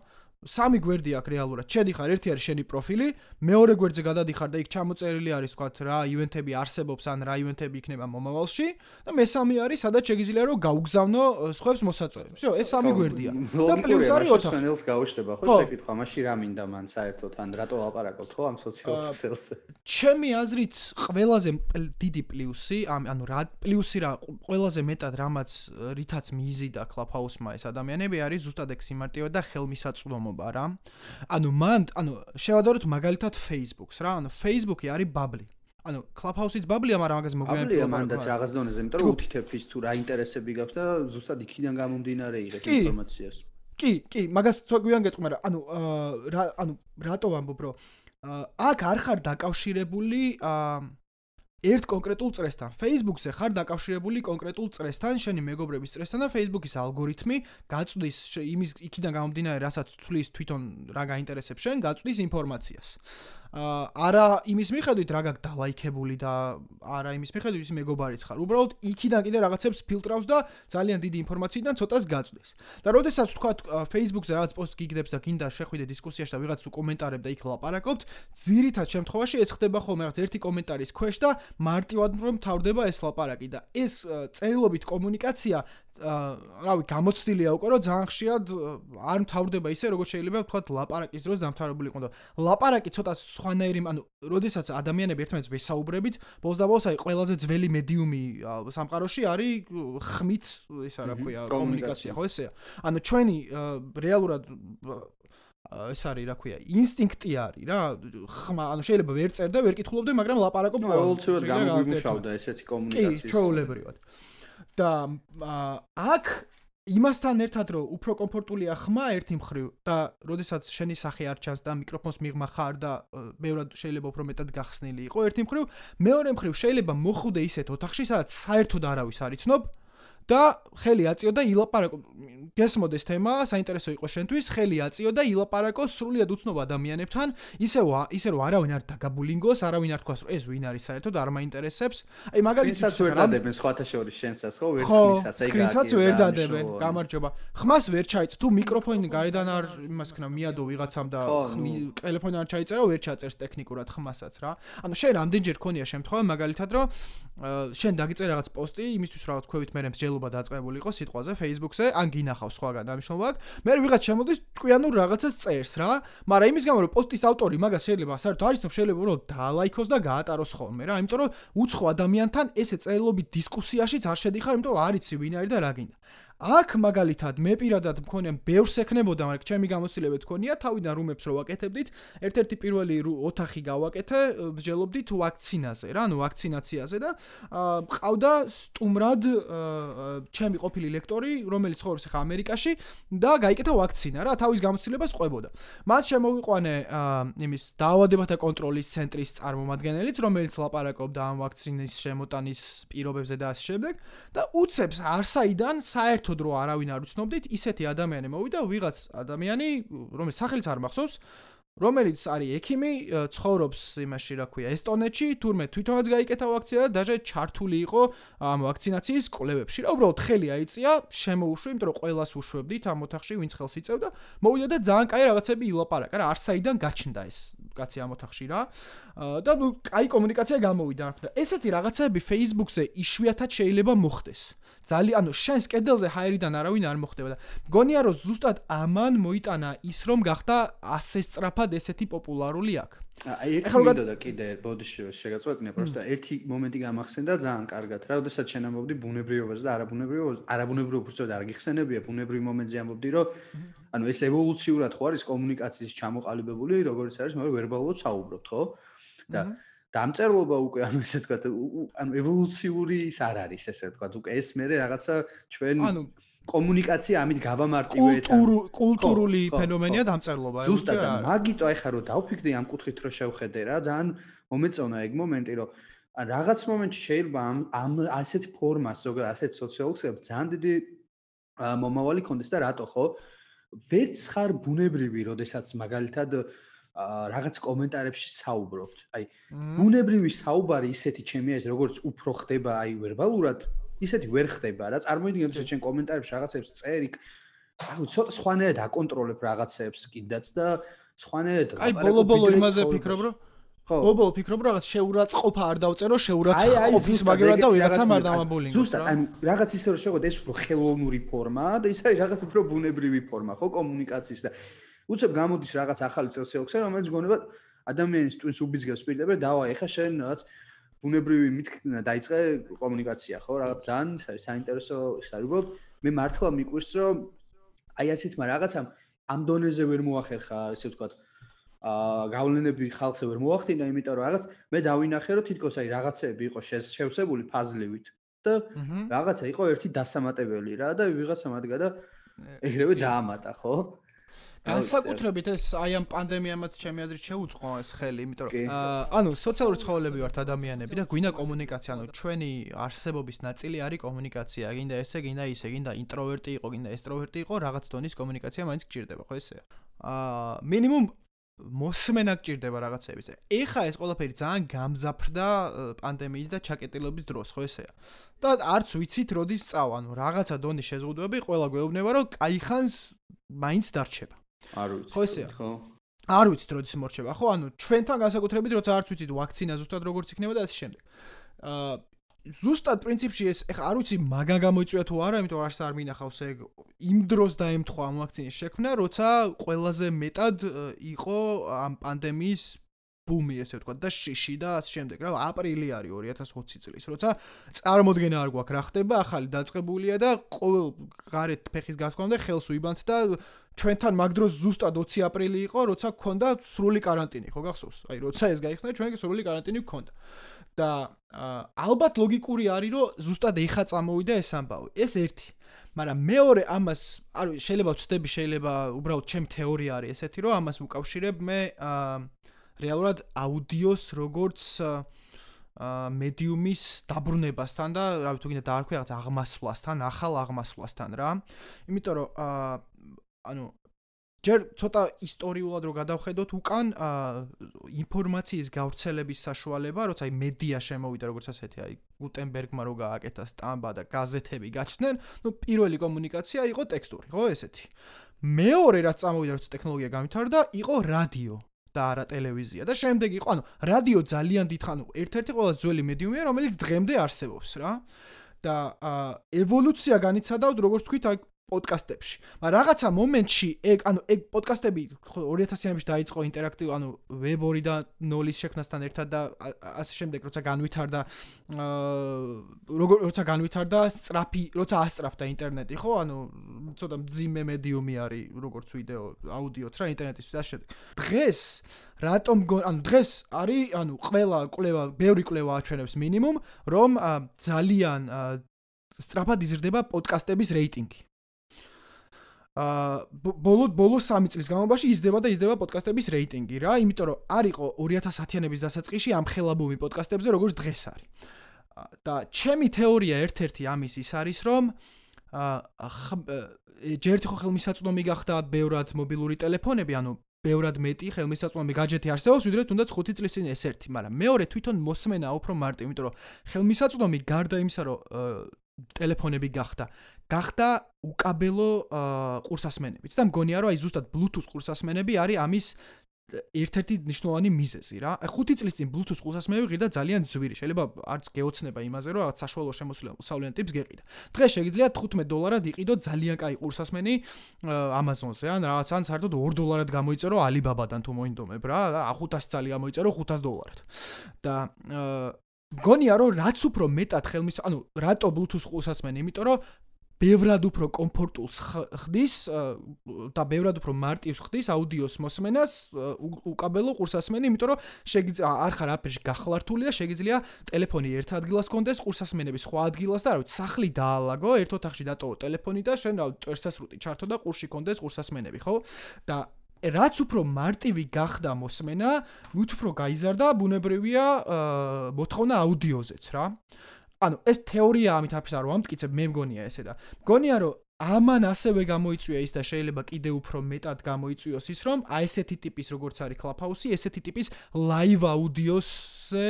სამი გვერდი აქვს რეალურად. შედიხარ, ერთი არის შენი პროფილი, მეორე გვერდზე გადადიხარ და იქ ჩამოწერილი არის თქვა რა ივენთები არსებობს ან რა ივენთები იქნება მომავალში და მესამე არის სადაც შეიძლება რომ გაუგზავნო სხვებს მოსაწვევებს. იო, ეს სამი გვერდია. და პლუს არის ოთახი. შენელს გავშდება ხო შეკითხვა, მაშინ რა მინდა მან საერთოდ ან რატო ლაპარაკობთ ხო ამ სოციალურ ქსელზე? ჩემი აზრით, ყველაზე დიდი პლუსი, ანუ რა პლუსი რა ყველაზე მეტად რამაც რითაც მიიზიდა კლაფაუსმა ეს ადამიანები არის ზუსტად ეგ სიმარტივე და ხელმისაწვდომობა. მიღწევა რა. ანუ მან, ანუ შევადაროთ მაგალითად Facebook-ს რა, ანუ Facebook-ი არის ბაბლი. ანუ Clubhouse-იც ბაბლია, მაგრამ მაგას მოგვიანებით ბაბლია მანდაც რაღაც დონეზე, იმიტომ რომ უთითებ ის თუ რა ინტერესები გაქვს და ზუსტად იქიდან გამომდინარე იღებ ინფორმაციას. კი, კი, მაგას გვიან გეტყვი, მაგრამ ანუ რა, ანუ რატო ვამბობ, რომ აქ არ ხარ დაკავშირებული აა ერთ კონკრეტულ წრესთან. Facebook-ზე ხარ დაკავშირებული კონკრეტულ წრესთან, შენი მეგობრების წრესთან და Facebook-ის ალგორითმი გაწვდის იმის იქიდან გამომდინარე, რასაც თulis თვითონ რა გაინტერესებს შენ, გაწვდის ინფორმაციას. არა იმის მიხედვით რა გაქვს დალაიქებული და არა იმის მიხედვით ის მეგობარიც ხარ. უბრალოდ იქიდან კიდე რაღაცებს ფილტრავს და ძალიან დიდი ინფორმაციიდან ცოტას გაწვდის. და როდესაც თქვა Facebook-ზე რაღაც პოსტს გიგდებს და გინდა შეხვიდე დისკუსიაში და ვიღაც უკომენტარებ და იქ ლაპარაკობთ, ძირითად შემთხვევაში ეს ხდება ხოლმე რაღაც ერთი კომენტარის ქვეშ და მარტივად რომ თავდება ეს ლაპარაკი და ეს წერილობით კომუნიკაცია რავი გამოცდილია უკვე რომ ძალიან ხშირად არ მთავრდება ისე როგორც შეიძლება ვთქვათ ლაპარაკის დროს დამთავრებული იყო ლაპარაკი ცოტა სხვანაირი ანუ როდესაც ადამიანები ერთმანეთს ვესაუბრებით ბოლოს და ბოლოს აი ყველაზე ძველი მედიუმი სამყაროში არის ხმით ისა რა ქვია კომუნიკაცია. ხო ესეა. ანუ ჩვენი რეალურად ეს არის რა ქვია ინსტინქტი არის რა ხმა ანუ შეიძლება ვერ წერდა ვერ კითხულობდე მაგრამ ლაპარაკობ ყოველთვის გამომიმუშავდა ესეთი კომუნიკაცია კი ჩაოლებრივად და აქ იმასთან ერთად რომ უფრო კომფორტულია ხმა ერთი მხრივ და როდესაც შენი სახე არ ჩანს და მიკროფონს მიღმა ხარ და ბევრად შეიძლება უფრო მეტად გახსნილი იყო ერთი მხრივ მეორე მხრივ შეიძლება მოხვდე ისეთ ოთახში სადაც საერთოდ არავის არ იცნობ და ხელი აწიო და ილაპარაკო გესმოდეს თემა, საინტერესო იყო შენთვის, ხელი აწიო და ილაპარაკო სრულიად უცნობ ადამიანებთან, ისე ისე რომ არავინ არ დაგაბულინგოს, არავინ არ თქვას რომ ეს ვინ არის საერთოდ არ მაინტერესებს. აი მაგალითად ვინ დადებენ სხვათა შორის შენსას ხო ვერ აი გაკეთე. ხო, ვერ დადებენ, გამარჯობა. ხმას ვერ ჩაიც, თუ მიკროფონი გარედან არ იმას ქნა მიადო ვიღაცამ და ტელეფონი არ ჩაიწერა, ვერ ჩაწერს ტექნიკურად ხმასაც რა. ანუ შენ რამდენჯერ ქონია შემთხვევა მაგალითად რომ შენ დაგიწერ რაღაც პოსტი იმისთვის რაღაც ქვევით მე მსჯელობა დაწყებული იყო სიტყვაზე Facebook-ზე, ან გინახავს სხვაგან დამშნობა აქ. მე ვიღაც შემოდის ჭკვიანურ რაღაცას წერს რა, მაგრამ იმის გამო რომ პოსტის ავტორი მაგას შეიძლება საერთოდ არ იცნობს, შეიძლება რომ დაალაიქოს და გაატაროს ხოლმე რა, იმიტომ რომ უცხო ადამიანთან ესე წერილობით დისკუსიაშიც არ შედიხარ, იმიტომ რომ არ იცი ვინ არის და რა გინდა. აქ მაგალითად მე პირადად მქონია ბევრს ეკნებოდა, მაგრამ ჩემი გამოცდილებით მქონია თავიდან რუმებს რო ვაკეთებდით. ერთ-ერთი პირველი ოთახი გავაკეთე, ვსჯელობდით ვაქცინაზე რა, ანუ ვაქცინაციაზე და ყავდა სტუმრად ჩემი ყოფილი ლექტორი, რომელიც ცხოვრობს ახლა ამერიკაში და გაიკეთა ვაქცინა რა, თავის გამოცდილებას ყვებოდა. მათ შემოვიყვანე იმის დაავადებათა კონტროლის ცენტრის წარმომადგენელიც, რომელიც ლაპარაკობდა ამ ვაქცინის შემოტანის პირობებზე და ასე შემდეგ და უცებს არსაიდან საერთო საერთოდ რო არავინ არ უცნობდით, ისეთი ადამიანი მოვიდა, ვიღაც ადამიანი, რომელიც სახელიც არ მახსოვს, რომელიც არის ექიმი, ცხოვრობს იმაში, რა ქვია, ესტონეთში, თურმე თვითონაც გაიკეთა ვაქცინა და დაჟე ჩართული იყო ამ ვაქცინაციის კვლევებში. რა უბრალოდ ხელი აიწია, შემოუშვი, იმიტომ რომ ყოველას უშვებდით ამ ოთახში, ვინც ხელს იწევდა, მოვიდა და ძალიან კაი რაღაცები ილაპარაკა. რა არსაიდან გაჩნდა ეს კაცი ამ ოთახში რა. და ნუ კაი კომუნიკაცია გამოვიდა. ესეთი რაღაცები Facebook-ზე იშვიათად შეიძლება მოხდეს. ძალიან ანუ შენს კედელზე ჰაერიდან არავინ არ მოხდება და მგონია რომ ზუსტად ამან მოიტანა ის რომ გახდა ასე სწრაფად ესეთი პოპულარული აქ. აი ეხლა მინდა და კიდე ბოდიში შეგაწყვეტნე პროსტა ერთი მომენტი გამახსენდა ძალიან კარგად. რა, ოდესაც შენ ამბობდი ბუნებრიობაზე და არაბუნებრიობაზე, არაბუნებრიობაზე უბრალოდ არ გიხსენებია ბუნებრივ მომენტზე ამბობდი რომ ანუ ეს ევოლუციურად ხო არის კომუნიკაციის ჩამოყალიბებული, როგორც არის, მაგრამ ვერბალურად საუბრობთ, ხო? და დამწერლობა უკვე ანუ ესე ვთქვათ ანუ ევოლუციური ის არ არის ესე ვთქვათ უკვე ეს მე რაღაცა ჩვენ ანუ კომუნიკაცია ამით გავამარტივე და კულტურული ფენომენია დამწერლობა ზუსტად მაგიტო აი ხარო დავფიქრდი ამ კუთხით რომ შევხედე რა ძალიან მომეწონა ეგ მომენტი რომ ან რაღაც მომენტში შეიძლება ამ ამ ასეთ ფორმას ზოგადად ასეთ სოციალურ ქსელს ძალიან დიდი მომავალი კონდეს და რატო ხო? ვერც ხარ ბუნებრივი როდესაც მაგალითად რაღაც კომენტარებში საუბრობთ. აი, ბუნებრივი საუბარი ისეთი ჩემი არის, როგორც უფრო ხდება აი ვერბალურად, ისეთი ვერ ხდება რა. წარმოიდგინე, რომ შენ კომენტარებში რაღაცებს წერი, აი, ცოტა სხვანაირად აკონტროლებ რაღაცებს კიდაც და სხვანაირად აი, ბოლო-ბოლო იმაზე ფიქრობ, რომ ხო. ბოლო-ბოლო ფიქრობ, რომ რაღაც შეურაცხყოფა არ დავწერო, შეურაცხყოფის მაგერად და ვიღაცა არ დამაბოლინგო. ზუსტად, ანუ რაღაც ისე რომ შეგოთ ეს უფრო ხელოვნური ფორმაა და ის არის რაღაც უფრო ბუნებრივი ფორმა, ხო, კომუნიკაციის და უცებ გამოდის რაღაც ახალი წელსიოქსე, რომელიც გონება ადამიანის ტვინს უბიძგებს პირდაპირ და დავა ეხა შენ რაღაც ბუნებრივი მითქნა დაიწყე კომუნიკაცია, ხო? რაღაც ძალიან საინტერესო ის არის, უბრალოდ მე მართლა მიყვირს, რომ აი ასეთ მაგრამ რაღაცამ ამ დონეზე ვერ მოახერხა, ესე ვთქვათ, აა გავლენები ხალხზე ვერ მოახდინა, იმიტომ რომ რაღაც მე დავინახე, რომ თითქოს აი რაღაცეები იყო შევსებული ფაზლივით და რაღაცა იყო ერთი დასამატებელი რა და ვიღაცა მათგა და ეგრევე დაამატა, ხო? განსაკუთრებით ეს აი ამ პანდემიამაც ჩემი აზრით შეუწყო ეს ხელი, იმიტომ რომ ანუ სოციალური ცხოველები ვართ ადამიანები და გვინდა კომუნიკაცია, ანუ ჩვენი არსებობის ნაწილი არის კომუნიკაცია. გინდა ესე, გინდა ისე, გინდა ინტროვერტი იყო, გინდა ესტროვერტი იყო, რაღაც დონის კომუნიკაცია მაინც გჭირდება, ხო ესე. აა მინიმუმ მოსმენა გჭირდება რაღაცების. ეხა ეს ყველაფერი ძალიან გამძაფრდა პანდემიის და ჩაკეტილობის დროს, ხო ესეა. და არც ვიცით როდის წავა, ანუ რაღაცა დონის შეზღუდვები ყველა გვეუბნება, რომ кайხანს მაინც დარჩება. არ ვიცი. ხო ესეა? ხო. არ ვიცით როდის მორჩება, ხო? ანუ ჩვენთან განსაკუთრებით როცა არც ვიცით ვაქცინა ზუსტად როგორც იქნება და ასე შემდეგ. აა ზუსტად პრინციპში ეს ეხა არ ვიცი მაგა გამოიწვია თუ არა, იმიტომ არც არ მინახავს ეგ იმ დროს დაემთხვა ამ ვაქცინის შექმნა, როცა ყველაზე მეტად იყო ამ პანდემიის ბუმი ესე ვთქვა და შიში და ასე შემდეგ რა აპრილი არის 2020 წლის როცა წარმოდგენა არ გვაქვს რა ხდება ახალი დაწყებულია და ყოველ გარეთ ფეხის გასვლამდე ხელს უიბანთ და ჩვენთან მაგ დროს ზუსტად 20 აპრილი იყო როცა გქონდა სრული каранტინი ხო გახსოვს? აი როცა ეს გაიხსნა ჩვენ სრული каранტინი გქონდა და ალბათ ლოგიკური არის რომ ზუსტად ეხა წამოვიდა ეს ამბავი. ეს ერთი. მაგრამ მეორე ამას არ შეიძლება ვწდები შეიძლება უბრალოდ ჩემი თეორია არის ესეთი რომ ამას უკავშირებ მე აა რეალურად აუდიოს როგორც მედიუმის დაბრუნებასთან და რა ვიცი თუ გინდა დაარქვი რაღაც აღმასვლასთან, ახალ აღმასვლასთან რა. იმიტომ რომ ანუ ჯერ ცოტა ისტორიულად რო გადავხედოთ უკან ინფორმაციის გავრცელების საშუალება, როცა აი მედია შემოვიდა როგორც ასეთი, აი გუტენბერგმა რო გააკეთა სტამბა და გაზეთები გაჩნდნენ, ნუ პირველი კომუნიკაცია იყო ტექსტური, ხო ესეთი. მეორე რაც წამოვიდა, როცა ტექნოლოგია გამვითარდა, იყო რადიო. და არა ტელევიზია. და შემდეგ იყო ანუ რადიო ძალიან დიდ ანუ ერთ-ერთი ყველაზე ძველი მედიუმია რომელიც დღემდე არსებობს რა. და ევოლუცია განიცადა როგორც თქვით აი პოდკასტებში. მაგრამ რაღაცა მომენტში ეგ ანუ ეგ პოდკასტები 2000-იანებში დაიწყო ინტერაქტივ ანუ ვებ 2-დან 0-ის შექმნასთან ერთად და ასე შემდეგ როცა განვითარდა აა როცა განვითარდა სწრაფი როცა ასწრაფდა ინტერნეტი ხო ანუ ცოტა მძიმე მედიუმი არის როგორც ვიდეო აუდიოც რა ინტერნეტის და შემდეგ. დღეს რატომ ანუ დღეს არის ანუ ყველა კლევა ბევრი კლევა აჩვენებს მინიმუმ რომ ძალიან სწრაფად იზრდება პოდკასტების რეიტინგი. აა ბოლო ბოლო 3 წლის განმავლობაში იზრდება და იზრდება პოდკასტების რეიტინგი რა, იმიტომ რომ არ იყო 2010-იანების დასაწყისში ამ ხელაბუმი პოდკასტებზე როგორც დღეს არის. და ჩემი თეორია ერთ-ერთი ამის ის არის, რომ აა ჯერტი ხო ხელმისაწვდომი გახდა ბევრად მობილური ტელეფონები, ანუ ბევრად მეტი ხელმისაწვდომი გაჯეთი არსებობს, ვიდრე თუნდაც 5 წლის წინ ეს ერთი, მაგრამ მეორე თვითონ მოსმენა უფრო მარტივი, იმიტომ რომ ხელმისაწვდომი გარდა იმისა, რომ ტელეფონები გახდა, გახდა უკაბელო ყურსასმენებიც და მგონია რომ აი ზუსტად Bluetooth ყურსასმენები არის ამის ერთ-ერთი მნიშვნელოვანი მიზეზი რა. აი 5 წლის წინ Bluetooth ყურსასმენები ღირდა ძალიან ძვირი. შეიძლება არც გეოცნება იმაზე, რომ რაღაც საშუალო შემოსავლიან ტიპს გეყიდა. დღეს შეიძლება 15 დოლარად იყიდო ძალიან კაი ყურსასმენი Amazon-ზე, ან რაღაც ან საერთოდ 2 დოლარად გამოიწერო Alibaba-დან თუ მოინდომებ რა, 500 წალი გამოიწერო 500 დოლარად. და გონია რომ რაც უფრო მეტად ხელმის, ანუ რატო Bluetooth ყურსასმენი, იმიტომ რომ ბევრად უფრო კომფორტულს ხდის და ბევრად უფრო მარტივს ხდის აუდიოს მოსმენას უკაბელო ყურსასმენი, იმიტომ რომ შეიძლება არ ხარ აფერში გახლართული და შეიძლება ტელეფონი ერთ ადგილას კონდეს, ყურსასმენები სხვა ადგილას და რა ვიცი, სახლი დაალაგო, ერთ ოთახში დატოვო ტელეფონი და შენ რა ტერსასრუტი ჩართო და ყურში კონდეს ყურსასმენები, ხო? და რაც უფრო მარტივი გახდა მოსმენა, მით უფრო გაიზარდა ბუნებრივია მოთხოვნა აუდიოზეც რა. ანუ ეს თეორია ამით აფშა რომ ამტკიცებ მე მგონია ესე და. მგონია რომ ამან ასევე გამოიწვია ის და შეიძლება კიდე უფრო მეტად გამოიწვიოს ის რომ აი ესეთი ტიპის როგორც არის კლაფაუსი ესეთი ტიპის ლაივ აუდიოსზე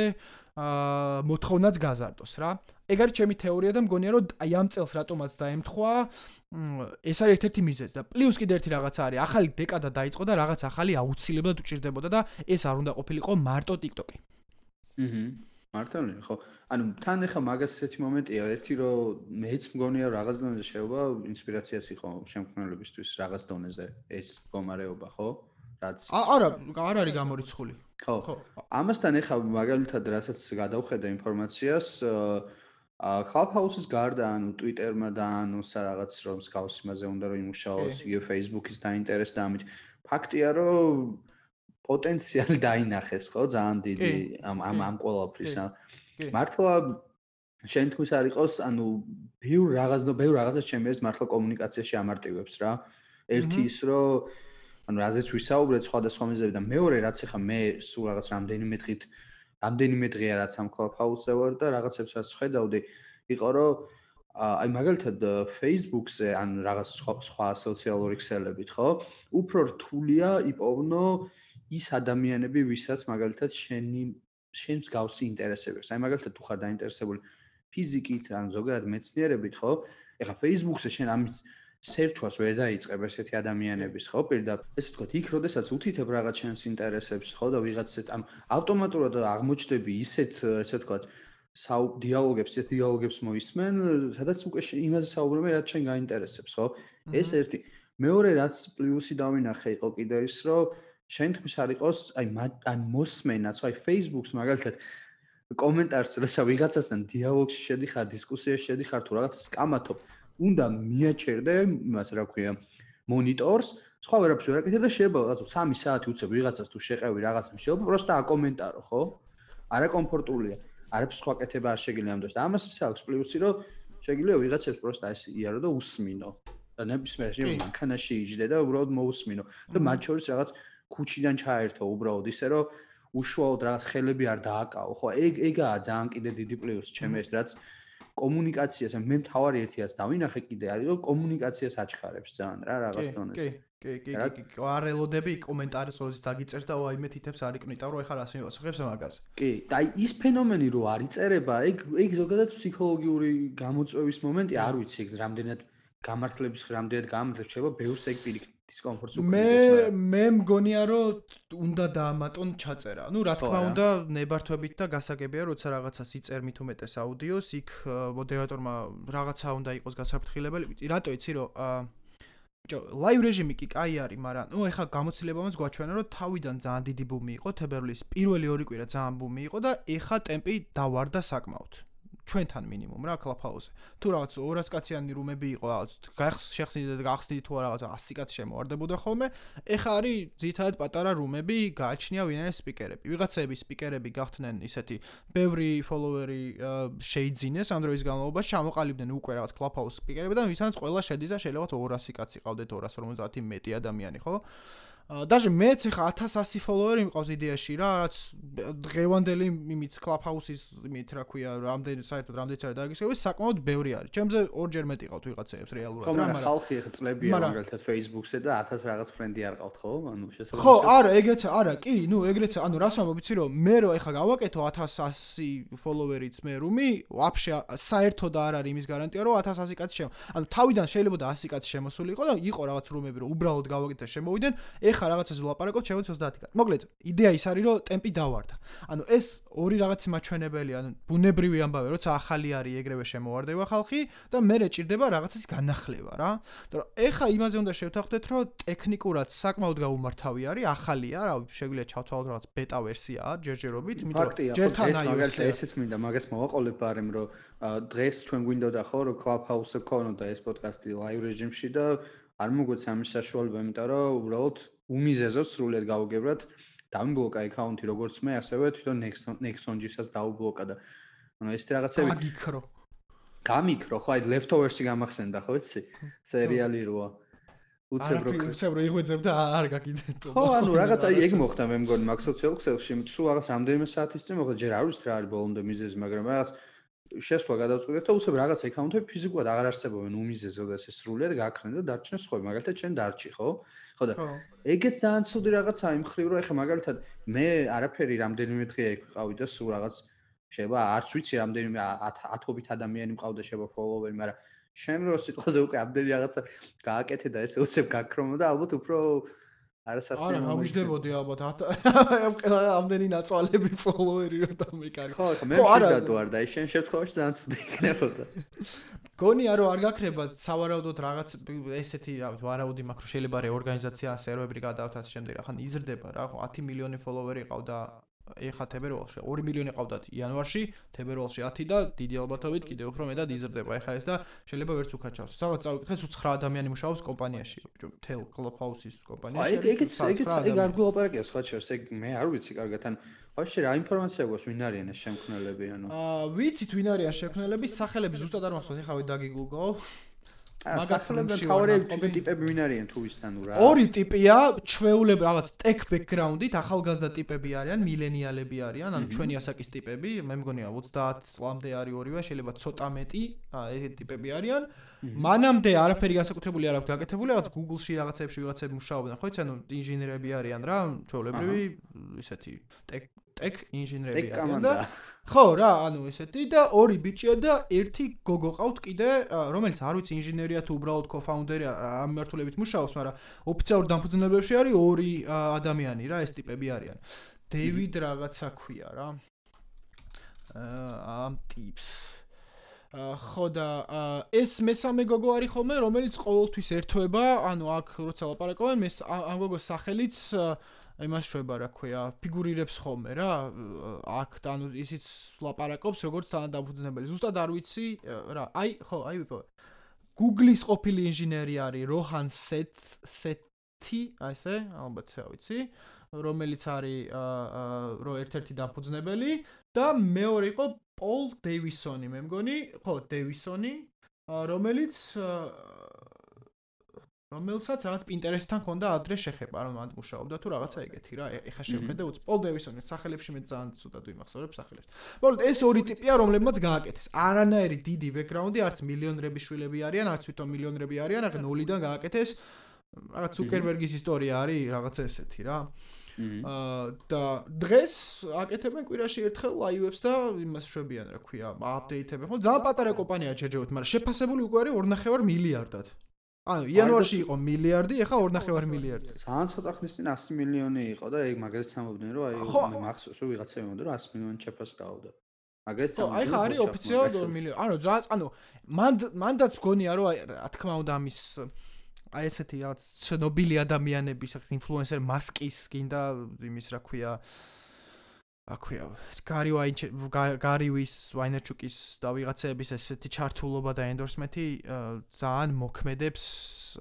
აა მოთხოვნაც გაზარდოს რა. ეგ არის ჩემი თეორია და მგონია რომ აი ამ წელს რატომაც დაემთხვა ეს არის ერთ-ერთი მიზეზი და პლუს კიდე ერთი რაღაცა არის ახალი დეკადა დაიწყო და რაღაც ახალი აუცილებლად უჭირდებოდა და ეს არ უნდა ყოფილიყო მარტო TikTok-ი. აჰა მართალია ხო? ანუ თან ახლა მაგას ესეთი მომენტია ერთი რომ მეც მგონია რაღაც დონეზე შეიძლება ინსპირაციაც იყო შემქმნელებისთვის რაღაც დონეზე ეს გომარეობა ხო? რაც არა არ არის გამორიცხული. ხო. ამასთან ახლა მაგალითად რასაც გადავხედა ინფორმაციას ა კლუბჰაუსის გარდა ანუ ტვიტერმა და ანუ რაღაც რომ სკაუს იმაზე უნდა რომ იმუშაოს იგივე ფეისბუქის დაინტერესდა ამით ფაქტია რომ პოტენციალი დაინახეს ხო? ძალიან დიდი ამ ამ ამ ყოველფრის მართლა შენ თქვის არ იყოს ანუ ბევრ რაღაც ბევრ რაღაცას ჩემი ეს მართლა კომუნიკაციაში ამარტივებს რა. ერთი ის რომ ანუ რაზეც ვისაუბრეთ სხვადასხვა მიზეზები და მეორე რაც ახლა მე სულ რაღაც რამდენიმე დღით რამდენიმე დღეა რაც ამ კლუბჰაუსზე ვარ და რაღაცებსაც ხედავდი იყო რომ აი მაგალითად Facebook-ზე ან რაღაც სხვა სხვა სოციალური ქსელებით ხო? უფრო რთულია იპოვნო ის ადამიანები, ვისაც მაგალითად შენი შენს გავსი ინტერესებს. აი მაგალითად თუ ხარ დაინტერესებული ფიზიკით ან ზოგადად მეცნიერებით, ხო? ეხლა Facebook-ზე შენ ამის search-ს ვერ დაიწყებ ესეთი ადამიანების, ხო? პირდაპირ ესე ვთქვათ, იქ როდესაც უთითებ რაღაც შენს ინტერესებს, ხო და ვიღაცეთ ამ ავტომატურად აღმოჩნდები ისეთ ესე ვთქვათ საუ დიალოგებს, ეს დიალოგებს მოისმენ, სადაც უკვე იმაზე საუბრობენ, რაც შენ გაინტერესებს, ხო? ეს ერთი. მეორე რაც პლუსი დავინახე იყო კიდე ის, რომ შენ თქმის არ იყოს აი აი მოსმენაც აი Facebook-ს მაგალითად კომენტარს როცა ვიღაცასთან დიალოგში შედიხარ დისკუსიაში შედიხარ თუ რაღაცას კამათობ უნდა მიაჩერდე იმას რა ქვია მონიტორს სხვა ვერაფერს ვერ აკეთებ და შეიძლება რაღაცა 3 საათი უცებ ვიღაცას თუ შეყევი რაღაცა შეიძლება პროსტა აკომენტარო ხო? არა კომფორტულია. არაფერს სხვა კეთება არ შეგიძლია ამ დროს და ამას ისე აქვს პლუსი რომ შეგიძლია ვიღაცებს პროსტა ეს იარო და უსმინო. და ნებისმიერ შემო მანქანაში იჯდე და უბრალოდ მოусმინო და მათ შორის რაღაც ქუჩიდან ჩაერთო უბრალოდ ისე რომ უშუალოდ რაღაც ხელები არ დააკავო ხო? ეგ ეგაა ძალიან კიდე დიდი პლუსი ჩემს ეს რაც კომუნიკაციას მე მთავარი ერთიას დავინახე კიდე არის რომ კომუნიკაციას აჩქარებს ძალიან რა რაღაც დონეზე კი კი კი კი არ ელოდები კომენტარებს როდის დაგიწერს და აი მე თითებს არ იკვნიტავ რომ ეხლა რას მივასახებს მაგას? კი და აი ის ფენომენი რო არ იწერება ეგ ეგ ზოგადად ფსიქოლოგიური გამოწვევის მომენტი არ ვიცი ეგ რამდენად გამართლების რამდენად გამართლებს შეიძლება ბევრს ეგ პირიქით დისკომფორტს უქმნიდეს. მე მე მგონია რომ უნდა დაამატონ ჩაწერა. ნუ რა თქმა უნდა ნებართვებით და გასაგებია როცა რაღაცას იწერმით უმეტეს აუდიოს, იქ მოდერატორმა რაღაცა უნდა იყოს გასაფრთხილებელი. რატო იცი რომ ბიჭო, ლაივ რეჟიმი კი კაი არის, მაგრამ ნუ ეხა გამოცდილებამაც გვაჩვენა, რომ თავიდან ძალიან დიდი ბუმი იყო, თებერვლის პირველი ორი კვირა ძალიან ბუმი იყო და ეხა ტემპი დავარდა საკმაოდ. ჩვენთან მინიმუმ რა კლაფაუზე. თუ რაღაც 200 კაციანი რუმები იყო რაღაც გახს შეხსნით და გახსნით თუ რაღაც 100 კაცი შემოვარდებოდა ხოლმე, ეხა არის ძირითადად პატარა რუმები, გააჩნია ვინაი სპიკერები. ვიღაცები სპიკერები გახდნენ ისეთი ბევრი ფოლოვერი შეიძინეს ამ დროის განმავლობაში, ჩამოყალიბდნენ უკვე რაღაც კლაფაუს სპიკერები და ვისაც ყველა შედის და შეიძლება 200 კაცი ყავდეთ 250 მეტი ადამიანი, ხო? даже მეც ხა 1100 ფოლოვერი მყავს იდეაში რა, რაც დღევანდელი იმით კლუბჰაუსის იმით რა ქვია, რამდენი საერთოდ რამდენიც არის დაგისხები, საკმაოდ ბევრი არის. ჩემზე ორჯერ მეტი ყავთ ვიღაცეებს რეალურად რა, მაგრამ ხალხი ხა წლებია მაგალითად Facebook-ზე და 1000 რაღაც ფრენდი არ ყავთ ხო? ანუ შესაძლოა ხო, არა, ეგეც არა, კი, ნუ ეგრეც, ანუ რას ვამბობ, იცი რომ მე რო ეხა გავაკეთო 1100 ფოლოვერით მე რუმი, ვაფშე საერთოდ არ არის იმის გარანტია რომ 1100 კაცი შემო. ანუ თავიდან შეიძლება და 100 კაცი შემოსული იყო და იყო რაღაც რუმები რომ უბრალოდ გავაკეთე შემოვიდნენ, ეხა რაღაცას ვლაპარაკობ, ჩემო 30 კაცი. მოკლედ, იდეა ის არის რომ ტემპი დავარდა. ანუ ეს ორი რაღაცი მაჩვენებელი, ანუ ბუნებრივი ამბავე, როცა ახალი არის ეგრევე შემოვარდება ხალხი და მე რეჭირდება რაღაცის განახლება რა. მაგრამ ეხა იმაზე უნდა შევთანხმდეთ, რომ ტექნიკურად საკმაოდ გაუმართავი არის, ახალია, რა ვიცი, შეგვიძლია ჩავთვალოთ რაღაც ბეტა ვერსიაა ჯერჯერობით, იმიტომ ჯერთან iOS ესეც მინდა მაგას მოვაყოლებ ბარემ, რომ დღეს ჩვენ გვინდოდა ხო, რომ Clubhouse-ზე ქონოდა ეს პოდკასტი live რეჟიმში და არ მოგვეცა ამის საშუალება, იმიტომ რომ უბრალოდ უმიზეზოს სრულად გავუგებრათ დამბლოკა აკაუნთი როგორც მე ასევე თვითონ Nexon-ჯისაც დაუბლოკა და ანუ ეს რაღაცები გამიქრო გამიქრო ხო აი leftovers-ი გამახსენდა ხო იცი? სერიალი როა უცებრო უცებრო იღვეძებ და არ გაკიდეთ ხო ანუ რაღაცა ეგ მოხდა მე მგონი მაგ სოციალურ ქსელში თუ რაღაც რამდენიმე საათის წინ მოხდა ჯერ არ ვიცი რა არის ბოლომდე მიზეზი მაგრამ რაღაც შესვლა გადავწყვიტეთ და უცებ რაღაც აკაუნთები ფიზიკურად აღარ არსებობენ უმიზეზო და ეს სრულიად გაქრნენ და დარჩნენ სხვა მაგალითად ჩვენ დარჩი ხო? ხო და ეგეც ძალიან ცუდი რაღაცაა იმ ხრივ რომ ეხა მაგალითად მე არაფერი რამდენიმე დღე ეგ ვყავი და სულ რაღაც შეიძლება არც ვიცი რამდენიმე ათობით ადამიანი მყავდა შეიძლება ფოლოვერი მაგრამ შენ რო სიტყვაზე უკვე ამდენი რაღაცა გააკეთე და ესე უცებ გაქრომა და ალბათ უფრო არასასწრაფო არა გამიждდებოდი ალბათ. ამდენი ნაწვალები ფოლოვერი რომ დამეკარი ხო ხო მე შეიძლება არ და ის შენ შემთხვევაში ძალიან ცუდი იქნებოდა. გონია რომ არ გაქრება სავარაუდოდ რაღაც ესეთი ვარაუდი მაქვს შეიძლება რეორგანიზაცია სერვერები გადავთას შემდეგ რა ხან იზრდება რა 10 მილიონი ფოლოვერი ყავდა ეხა თებერვალში. 2 მილიონი ყავდათ იანვარში, თებერვალში 10 და დიდი ალბათობით კიდევ უფრო მეტად იზრდება. ეხა ეს და შეიძლება ვერც უკაჩავს. სადაც წავიკითხე, თუ 9 ადამიანი მუშაობს კომპანიაში, თელ კლუბჰაუსის კომპანიაში. აი, ეგეც ეგეც ეგ არ გულაპარაკია სხვა შეს, ეგ მე არ ვიცი კარგად, ან ვაშე რა ინფორმაცია გვაქვს ვინ არიან ეს შემქმნელები, ანუ? აა ვიცით ვინ არიან შემქმნელები, სახელები ზუსტად არ მახსოვს, ეხა ვიდაგიგულგო. მაგათლებთან ფავორიტი ტიპები ვინ არიან თუ ისთან ურა? ორი ტიპია, ჩვეულები რაღაც ტექ ბექგრაუნდით, ახალგაზრდა ტიპები არიან, მილენიალები არიან, ანუ ჩვენი ასაკის ტიპები, მე მგონია 30 წლამდე არის ორივე, შეიძლება ცოტა მეტი, ეს ტიპები არიან. მანამდე არაფერი განსაკუთრებული არ აქვს გაკეთებული, რაღაც Google-ში რაღაცებში ვიღაცები მუშაობენ, ხო იცი, ანუ ინჟინერები არიან რა, ჩვეულებრივი ისეთი ტექ ტექ ინჟინერები არიან და ხო რა, ანუ ესეთი და ორი ბიჭია და ერთი გოგო ყავთ კიდე, რომელიც არ ვიცი ინჟინერია თუ უბრალოდ კოფაუნდერი ამ მართულებით მუშაობს, მაგრამ ოფიციალურ დამფუძნებლებში არის ორი ადამიანი რა, ეს ტიპები არიან. დევიდ რაღაცა ქვია რა. ამ ტიპს. ხო და ეს მესამე გოგო არის ხოლმე, რომელიც ყოველთვის ერთვება, ანუ აქ როცა ლაპარაკობენ, მე ამ გოგოს სახელიც აა იმას შვება რა ქვია ფიგურირებს ხოლმე რა აქ და ანუ ისიც ლაპარაკობს როგორც თან დაფუძნებელი ზუსტად არ ვიცი რა. აი ხო აი ვიპო Google-ის ყოფილი ინჟინერი არის როჰან სეთ სეთი აი ესე ალბათ რა ვიცი რომელიც არის რო ერთ-ერთი დაფუძნებელი. და მეორე იყო პოლ დეივისონი მე მგონი. ხო დეივისონი რომელიც რომელსაც რაღაც პინტერესთან ქონდა ადრე შეხება, რომ ამ მუშაობდა თუ რაღაცა ეგეთი რა. ეხა შევხედე უც პოლ დევისონის სახელებში მე ძალიან ცუდად ვიმახსოვრებ სახელებს. მოკლედ ეს ორი ტიპია, რომლებმაც გააკეთეს. არანაირი დიდი ბექგრაუნდი, არც მილიონრები შვილები არიან, არც თვითონ მილიონრები არიან, ახლა ნოლიდან გააკეთეს. რაღაც ცუკერბერგის ისტორია არის რაღაცა ესეთი რა. აა და დღეს აკეთებენ კვირაში ერთხელ ლაივებს და იმას შვებიან რა ქვია, აპდეიტებენ. ხო, ძალიან პატარა კომპანიაა შეჯეროთ, მაგრამ შეფასებული უკვე არის 2.5 მილიარდად. ანუ იანვარში იყო მილიარდი, ეხა 2.5 მილიარდი. ძალიან ცოტა ხნის წინ 100 მილიონი იყო და ეგ მაგას სამობდნენ რომ აი მახსოვს რომ ვიღაცები მომდა რომ 100 მილიონი შეფასს დაავდა. მაგას სამობდნენ. აი ხა არის ოფიციალურად 2 მილიონი. ანუ ძალიან ანუ მან მანდაც გონია რომ აი რა თქმა უნდა ამის აი ესეთი რაღაც ცნობილი ადამიანების, ინფლუენსერ მასკის გინდა იმის რა ქვია აქვია გარი ვაინჩ გარივის ვაინერჩუკის და ვიღაცების ესეთი ჩართულობა და ენდორსმენტი ძალიან მოქმედებს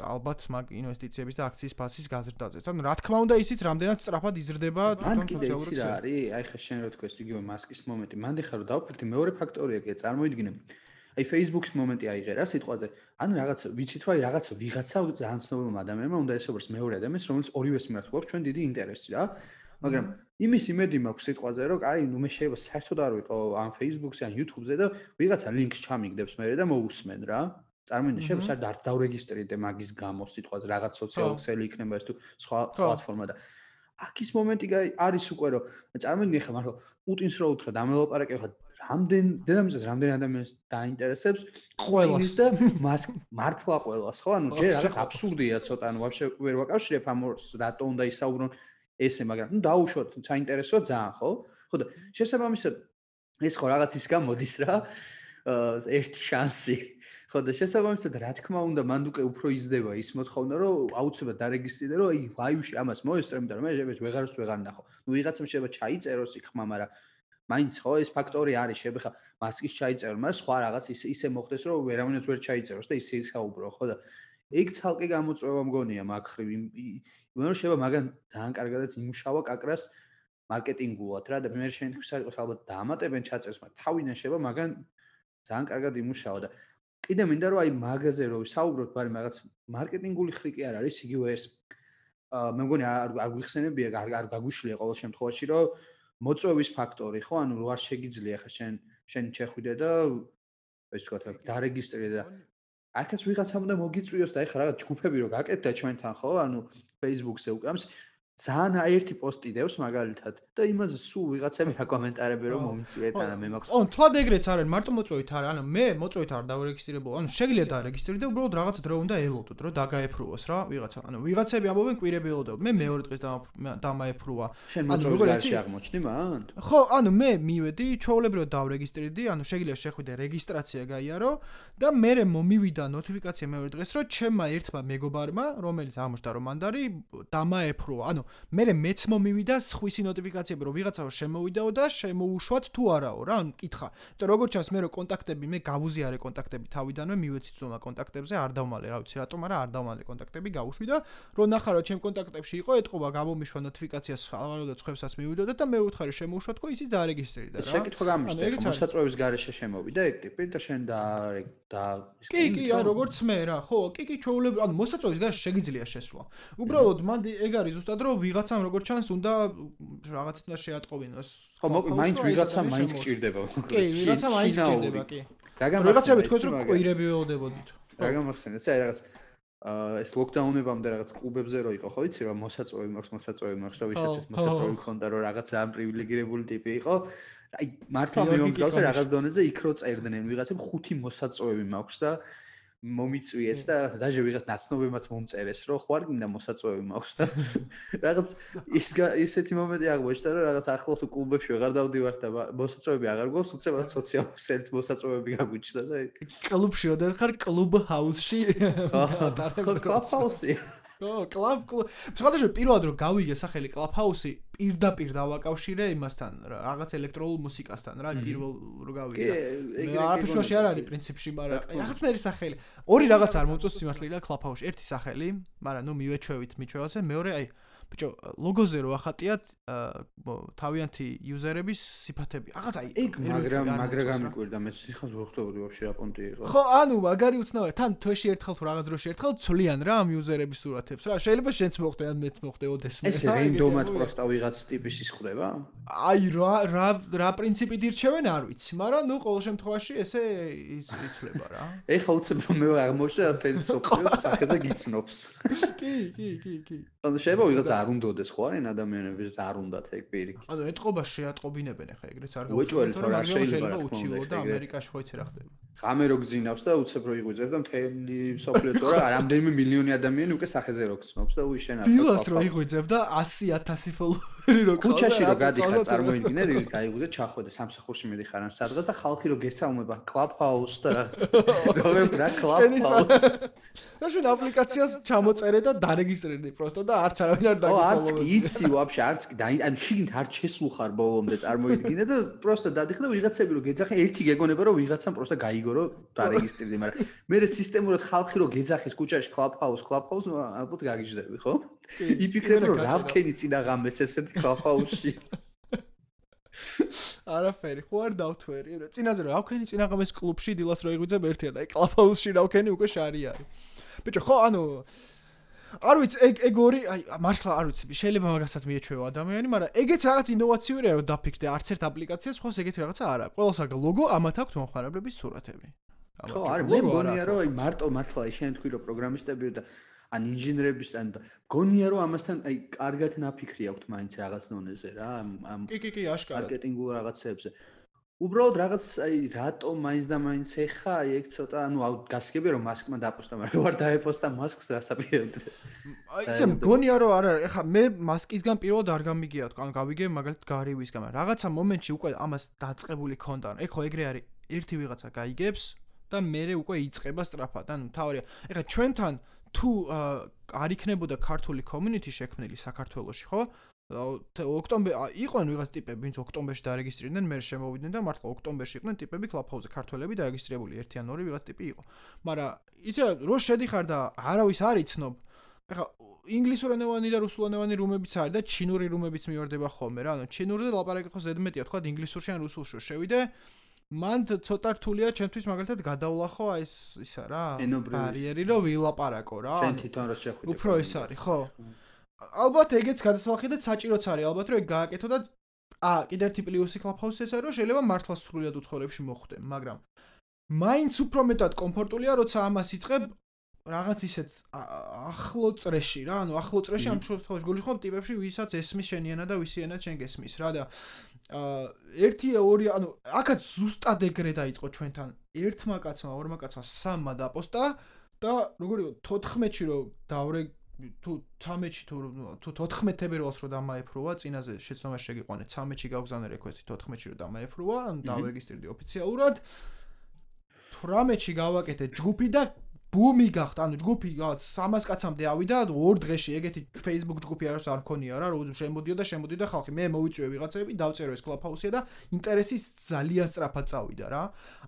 ალბათ მაგ ინვესტიციების და აქციის ფასის გაზრდაზე. ანუ რა თქმა უნდა ისიც რამდენად სწრაფად იზრდება თვითონ სოციალურ ქსელში. არის, აი ხა შენ რო თქვეს იგივე მასკის მომენტი. მანდ ეხა რომ დავფიქრდი მეორე ფაქტორია კი წარმოიდგინე. აი Facebook-ის მომენტი აიღერა სიტყვაზე. ან რაღაც ვიცით რომ აი რაღაც ვიღაცა ძალიან ცნობილმა ადამიანმა უნდა როგორც მეორე ადამიანს, რომელიც ორივეს მიმართ გვაქვს ჩვენ დიდი ინტერესი რა. მაგრამ იმის იმედი მაქვს სიტყვაზე რომ აი ნუ მე შეიძლება საერთოდ არ ვიყო ამ Facebook-ზე ან YouTube-ზე და ვიღაცა ლინკს ჩამიგდებს მე და მოусმენ რა. წარმოიდგინე შეიძლება საერთოდ არ დავრეგისტრირდე მაგის გამო სიტყვაზე რაღაც სოციალური ქსელი იქნება ეს თუ სხვა პლატფორმა და აქ ის მომენტი არის უკვე რომ წარმოიდგინე ხა მართლა პუტინს რო უთხრა დამელაპარაკე ხა რამდენ დედამიწას რამდენ ადამიანს დაინტერესებს ყველას. და მას მართლა ყველას ხო? ანუ ჯერ რაღაც აბსურდია ცოტა ანუ ვაფშე ვერ ვაკავშირებ ამ რატო უნდა ისაუბრონ ესე მაგრამ ნუ დაუშვოთ საინტერესოა ძალიან ხო? ხო და შესაბამისად ეს ხო რაღაც ის გამოდის რა? ერთი შანსი. ხო და შესაბამისად რა თქმა უნდა მანდ უკვე უფრო იზრდება ის მოთხოვნა რომ აუცილებლად დარეგისტრირდე რომ აი ლაივში ამას მოესწრემ და მე ეს ვეღარს ვეღარ ნახო ნუ ვიღაცამ შეიძლება ჩაიწეროს იქ ხმა მაგრამ მაინც ხო ეს ფაქტორი არის შეიძლება ხა მასკის ჩაიწერო მაგრამ სხვა რაღაც ისე მოხდეს რომ ვერავინაც ვერ ჩაიწეროს და ისე ისაუბრო ხო და ეგ ცალკე გამოწვევა მგონია მაგხრივ იმენ შეიძლება მაგან ძალიან კარგადაც იმუშავა კაკრას მარკეტინგულად რა და მე შენ თქვი საერთოდ ალბათ დაამატებენ ჩაწერს მაგრამ თავიდან შეიძლება მაგან ძალიან კარგად იმუშავა და კიდე მინდა რომ აი მაგაზე რომ საუბრობთ, მაგრამ რაღაც მარკეტინგული ხრიკი არ არის იგივე ეს მე მგონი არ არ გვიხსენებია, არ არ გაგუშლია ყოველ შემთხვევაში, რომ მოწვევის ფაქტორი, ხო, ანუ რო არ შეგიძლია ხა შენ შენ შეხვიდე და ეს თქვა დარეგისტრირე და აქაც ვიღაცამ უნდა მოგიწვიოს და ეხლა რაღაც ჯგუფები რო გაკეთდა ჩვენთან, ხო, ანუ Facebook-ზე უკამს ძალიან აერთი პოსტი დევს მაგალითად და იმაზე სულ ვიღაცები აკომენტარები რომ მომიწვიეთ ან მე მაქვს. ო, თვად ეგრეც არის, მარტო მოწვევით არ, ანუ მე მოწვევით არ დავრეგისტრირებულ. ანუ შეგიძლია დარეგისტრირდე, უბრალოდ რაღაც დრო უნდა ელოდოთ, რომ დაგაეფრუოს რა, ვიღაცა. ანუ ვიღაცები ამბობენ კვირები ელოდებ. მე მეორე დღეს დამაეფრუა. შენ მოწვევის აღმოჩნდი მან? ხო, ანუ მე მივედი, ჩაოლებრივად დავრეგისტრირდი, ანუ შეგიძლია შეხვიდე რეგისტრაცია გაიარო და მე მომივიდა ნოტიფიკაცია მეორე დღეს, რომ ჩემმა ერთმა მეგობარმა, რომელიც აღმოჩნდა რომ მანდარი, დამაეფრუა. ანუ მე მეც მომივიდა სხვისი ნოტიფიკაციები რომ ვიღაცა შემოვიდაო და შემოუშვათ თუ არაო რა ანუ კითხა იმიტომ როგორ ჩანს მე რო კონტაქტები მე გავუზიარე კონტაქტები თავიდანვე მივეცით ზომა კონტაქტებზე არ დავმალე რა ვიცი. რატომ არა არ დავმალე კონტაქტები გავუშვი და რო ნახა რომ ჩემ კონტაქტებში იყო ეთყობა გამომიშვა ნოტიფიკაციას ხალხო და ცხებსაც მივიდოდა და მე ვუთხარი შემოუშვათ ხო ისიც დაარეგისტრირდა რა. შეკითხვა გამიშთა მოსაწვევის garaშე შემოვიდა ეგ ტიპი და შენ და და კი კი აი როგორც მე რა ხო კი კი ჩაულებრივ ანუ მოსაწვევის garaშე შეგიძლია შესვლა. უბრალოდ მან ეგ არის ზუსტად რომ ვიღაცამ როგორც ჩანს უნდა რაღაცა უნდა შეატყობინოს. ხო, მოკლედ მაინც ვიღაცამ მაინც გჭირდება. კი, ვიღაცამ მაინც გჭირდება, კი. რაღაცები თქვენ რომ ყვირები ველოდებოდით. რა გამახსენეთ, აი რაღაც აა ეს ლოკდაუნებამდე რაღაც კლუბებზე რო იყო, ხო ვიცი რა მოსაწვევი მაქვს, მოსაწვევი მაქვს, რა ვიცი ეს მოსაწვევი ქონდა რომ რაღაც ამ პრივილეგირებული ტიპი იყო. აი მართლა მე მომგავს რაღაც დონეზე იქ რო წერდნენ ვიღაცამ ხუთი მოსაწვევი მაქვს და მომიწვიეს და დაჟე ვიღაც ნაცნობებმაც მომწერეს, რომ ხوار გინდა მოსაწვევი მაქვს და რაღაც ის ისეთი მომენტი აღმოჩნდა, რომ რაღაც ახლოს კლუბებში ვეღარ დავდივარ და მოსაწვევი აღარ გვაქვს, უცებად სოციალურ სერვისს მოსაწვევები გაგვიჩნდა და კლუბში როდესაც ხარ კლუბ ჰაუსში ხო, კლუბ ჰაუსი. ო კლუბ კლუბ სხვადასხვა პირველად რომ გავიგე სახელი კლუბ ჰაუსი პირდაპირ დავაკავშირე იმასთან რაღაც ელექტრონულ მუსიკასთან რა პირველ რო გავიგე. მე არაფერში არ არის პრინციპში მაგრამ რაღაცნაირი სახელი. ორი რაღაც არ მომწონს სიმართლე და კლუბ ჰაუსში ერთი სახელი მაგრამ ნუ მივეჩვევით მიჩვევაზე მეორე აი ბიჭო ლოგოზე რო ახატიათ თავიანთი იუზერების სიფათები. რაღაც აი ეგ მაგრამ მაგრა გამიკვირდა მე სიხას ვერ ხვდები ვაფშე რა პონტი იყო. ხო ანუ მაგარი უცნაური თან თვეში ერთხელ თუ რაღაც დროში ერთხელ ცვლიან რა ამ იუზერების სურათებს. რა შეიძლება შენც მოხდე ან მეც მოხდე ოდესმე. ეს რენდომად პროსტა ვიღაც ტიპის ის ხდება აი რა რა რა პრინციპით ირჩევენ არ ვიცი მაგრამ ნუ ყოველ შემთხვევაში ესე იცლება რა. ეხა უცებ რომ მე აღმოჩნდა ფენსოპიოს სახეზე გიცნობს. კი კი კი კი ანუ შეიძლება ვიღაც არ უნდადეს ხო არიან ადამიანების არ უნდათ ეგ პირიქით. ანუ ეთყობა შეატყობინებენ ახლა ეგრეც არ გავუშვით რომ რა შეიძლება უჩიო და ამერიკაში ხო იცი რა ხდება. ღამე რო გძინავს და უცებ რო იღვიძებ და მთელი სოფლიო თორა რამდენიმე მილიონი ადამიანი უკვე სახეზე რო გცნობს და უიშენ ახლა. დილას რო იღვიძებ და 100000 ფოლოვერი რო ქოჩა. ქუჩაში რო გადიხარ წარმოიდგინე დილით გაიღვიძე ჩახვედე სამსახურში მიდიხარ ან სადღაც და ხალხი რო გესალმება კლუბ ჰაუს და რაღაც. როგორ რა კლუბ ჰაუს. და შენ აპლიკაციას ჩამოწერე და დარეგისტრირდი პროსტო და არც არავინ არ დაგიფოლოვე. ო არც იცი ვაფშე არც ან შიგნით არ შესულ ხარ ბოლომდე წარმოიდგინე და პროსტო დადიხარ და ვიღაცები რო გეძახე ერთი გეგონება რომ ვიღაცამ პროსტო გაიგო რომ დარეგისტრირდი მაგრამ მე სისტემურად ხალხი რო გეძახის ქუჩაში კლუბ ჰაუს კლუბ ჰაუს ალბათ გაგიჟდები, ხო? იფიქრებ რომ რა ვქენი წინა ღამეს ესეთი ჰაუსში. არაფერი, ხო არ დავთვერი. წინაზე რა ვქენი წინაღამეს კლუბში დილას რო იღვიძებ ერთია და კლაფაუსში რა ვქენი უკვე შარი არის. ბიჭო, ხო, ანუ არ ვიცი, ეგ ეგ ორი, აი, მართლა არ ვიცი, შეიძლება მაგასაც მიეჩვევა ადამიანი, მაგრამ ეგეც რაღაც ინოვაციურია რომ დაფიქრდე არც ერთ აპლიკაციას, ხო, ეგეთი რაღაცა არა. ყოველს აგ ლოგო, ამათ აქვს მომხმარებლების სურათები. ხო, არის, მე მგონია რომ აი მარტო მართლა აი შენ თქვი რომ პროგრამისტები და ან ინჟინრების ან გონია რომ ამასთან აი კარგად ნაფიქრი აქვთ მაინც რაღაც ნონეზე რა ამ კი კი კი აშკარად. მარკეტინგულ რაღაცებზე. უბრალოდ რაღაც აი რატო მაინც და მაინც ეხა აი ეგ ცოტა ანუ გასაგებია რომ მასკმა დაპოსტა მაგრამ ვარ დაეპოსტა მასკს რასაპირებთ. აი იცი მგონია რომ არა ეხა მე მასკისგან პირველად არ გამიგია თქო ანუ გავიგე მაგალითად გარივისგან რაღაცა მომენტში უკვე ამას დაწყებული ქონდა ანუ ეხო ეგრე არის ერთი ვიღაცა გაიგებს და მე უკვე იწება სწრაფად ანუ თავია ეხა ჩვენთან თუ არ იქნებოდა ქართული community შექმნილი საქართველოში, ხო? ოქტომბერ იყვნენ ვიღაც ტიპები, ვინც ოქტომბერში დარეგისტრირდნენ, მე შემოვიდნენ და მართლა ოქტომბერში იყვნენ ტიპები კლაფაუზე ქართველები დარეგისტრირებული, ერთი ან ორი ვიღაც ტიპი იყო. მაგრამ იცი რო შედიხარ და არავის არ იცნობ, ეხა ინგლისურენოვანი და რუსულენოვანი რუმებიც არის და ჩინური რუმებიც მივარდება ხოლმე რა, ანუ ჩინურზე ლაპარაკი ხო ზედმეტია, თქვა ინგლისურში ან რუსულში შევიდე, მან ცოტა რთულია ჩემთვის მაგალითად გადავლახო აი ეს ისა რა ბარიერი რომ ვილაპარაკო რა. შენ თვითონ რა შეხვიდე უფრო ეს არის ხო. ალბათ ეგეც გადასახი და საჭიროც არის ალბათ რომ ეგ გააკეთო და ა კიდე ერთი პლუსი კლაფჰაუსი ეს არის რომ შეიძლება მართლა სრულიად უცხოელებში მოხვდე მაგრამ მაინც უფრო მეტად კომფორტულია როცა ამას იწებ რაღაც ისეთ ახლო წრეში რა ანუ ახლო წრეში ამ შემთხვევაში გული ხო ტიპებში ვისაც ესმის შენიანა და ვისიანა შენ გესმის რა და აა ერთი ორი ანუ აქაც ზუსტად ეგრე დაიწყო ჩვენთან. ერთმა კაცმა ორმა კაცმა სამმა დაპოსტა და როგორი 14-ში რო დავრე თუ 13-ში თუ თუ 14 ფებრუარს რო დამაეფროვა წინაზე შეცდომაში შეგიყვანე 13-ში გავგზავნე რეკვესტი 14-ში რო დამაეფროვა ანუ დავრეგისტრირდი ოფიციალურად. 18-ში გავაკეთე ჯგუფი და ბუმი გახდა, ანუ ჯგუფი რაღაც 300 კაცამდე ავიდა, ორ დღეში ეგეთი Facebook ჯგუფი არის არ ქონია რა, შემოდიოდა, შემოდიოდა ხალხი. მე მოვიწვიე ვიღაცები, დავწერო ეს კლაფაუსია და ინტერესი ძალიან სწრაფად წავიდა რა.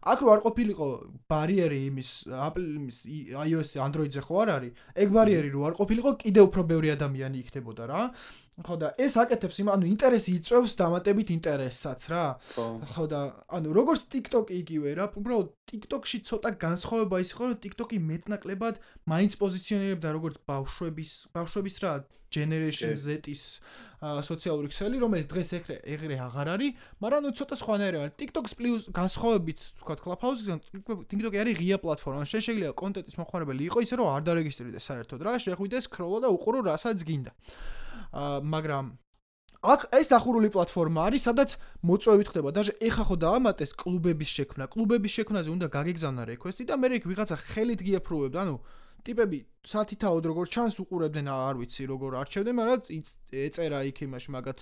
აქ რო არ ყოფილიყო ბარიერი იმის Apple-ის iOS-ზე, Android-ზე ხო არ არის? ეგ ბარიერი რო არ ყოფილიყო, კიდე უფრო ბევრი ადამიანი იქნებოდა რა. ხო და ეს აკეთებს იმ ანუ ინტერესი იწევს დამატებით ინტერესსაც რა. ხო. და ანუ როგორც TikTok-ი იგივე რა უბრალოდ TikTok-ში ცოტა განსხვავება ის იყო რომ TikTok-ი მეტნაკლებად მაინც პოზიციონირებდა როგორც ბავშვების ბავშვების რა generation Z-ის სოციალური ქსელი რომელიც დღეს ეგრე ეგრე აღარ არის მაგრამ ნუ ცოტა სხვანაირი არის TikTok-ს პლუს განსხვავებით თქვა Clubhouse-იდან TikTok-ი არის ღია პლატფორმა შენ შეიძლება კონტენტის მოხმარებელი იყო ისე რომ არ დარეგისტრირდეს საერთოდ რა შეხვიდე სკროლო და უყურო რასაც გინდა მაგრამ აქ ეს დახურული პლატფორმა არის, სადაც მოწვევით ხდება. და ეხა ხო დაამატეს კლუბების შექმნა. კლუბების შექმნაზე უნდა გაგეგზავნა რეკვესტი და მე რეკ ვიღაცა ხელით გიაფრუებდა, ანუ ტიპები სათითაოდ როგორ ჩანს უყურებდნენ, არ ვიცი როგორ არჩევდნენ, მაგრამ ეწერა იქ იმაში მაგათ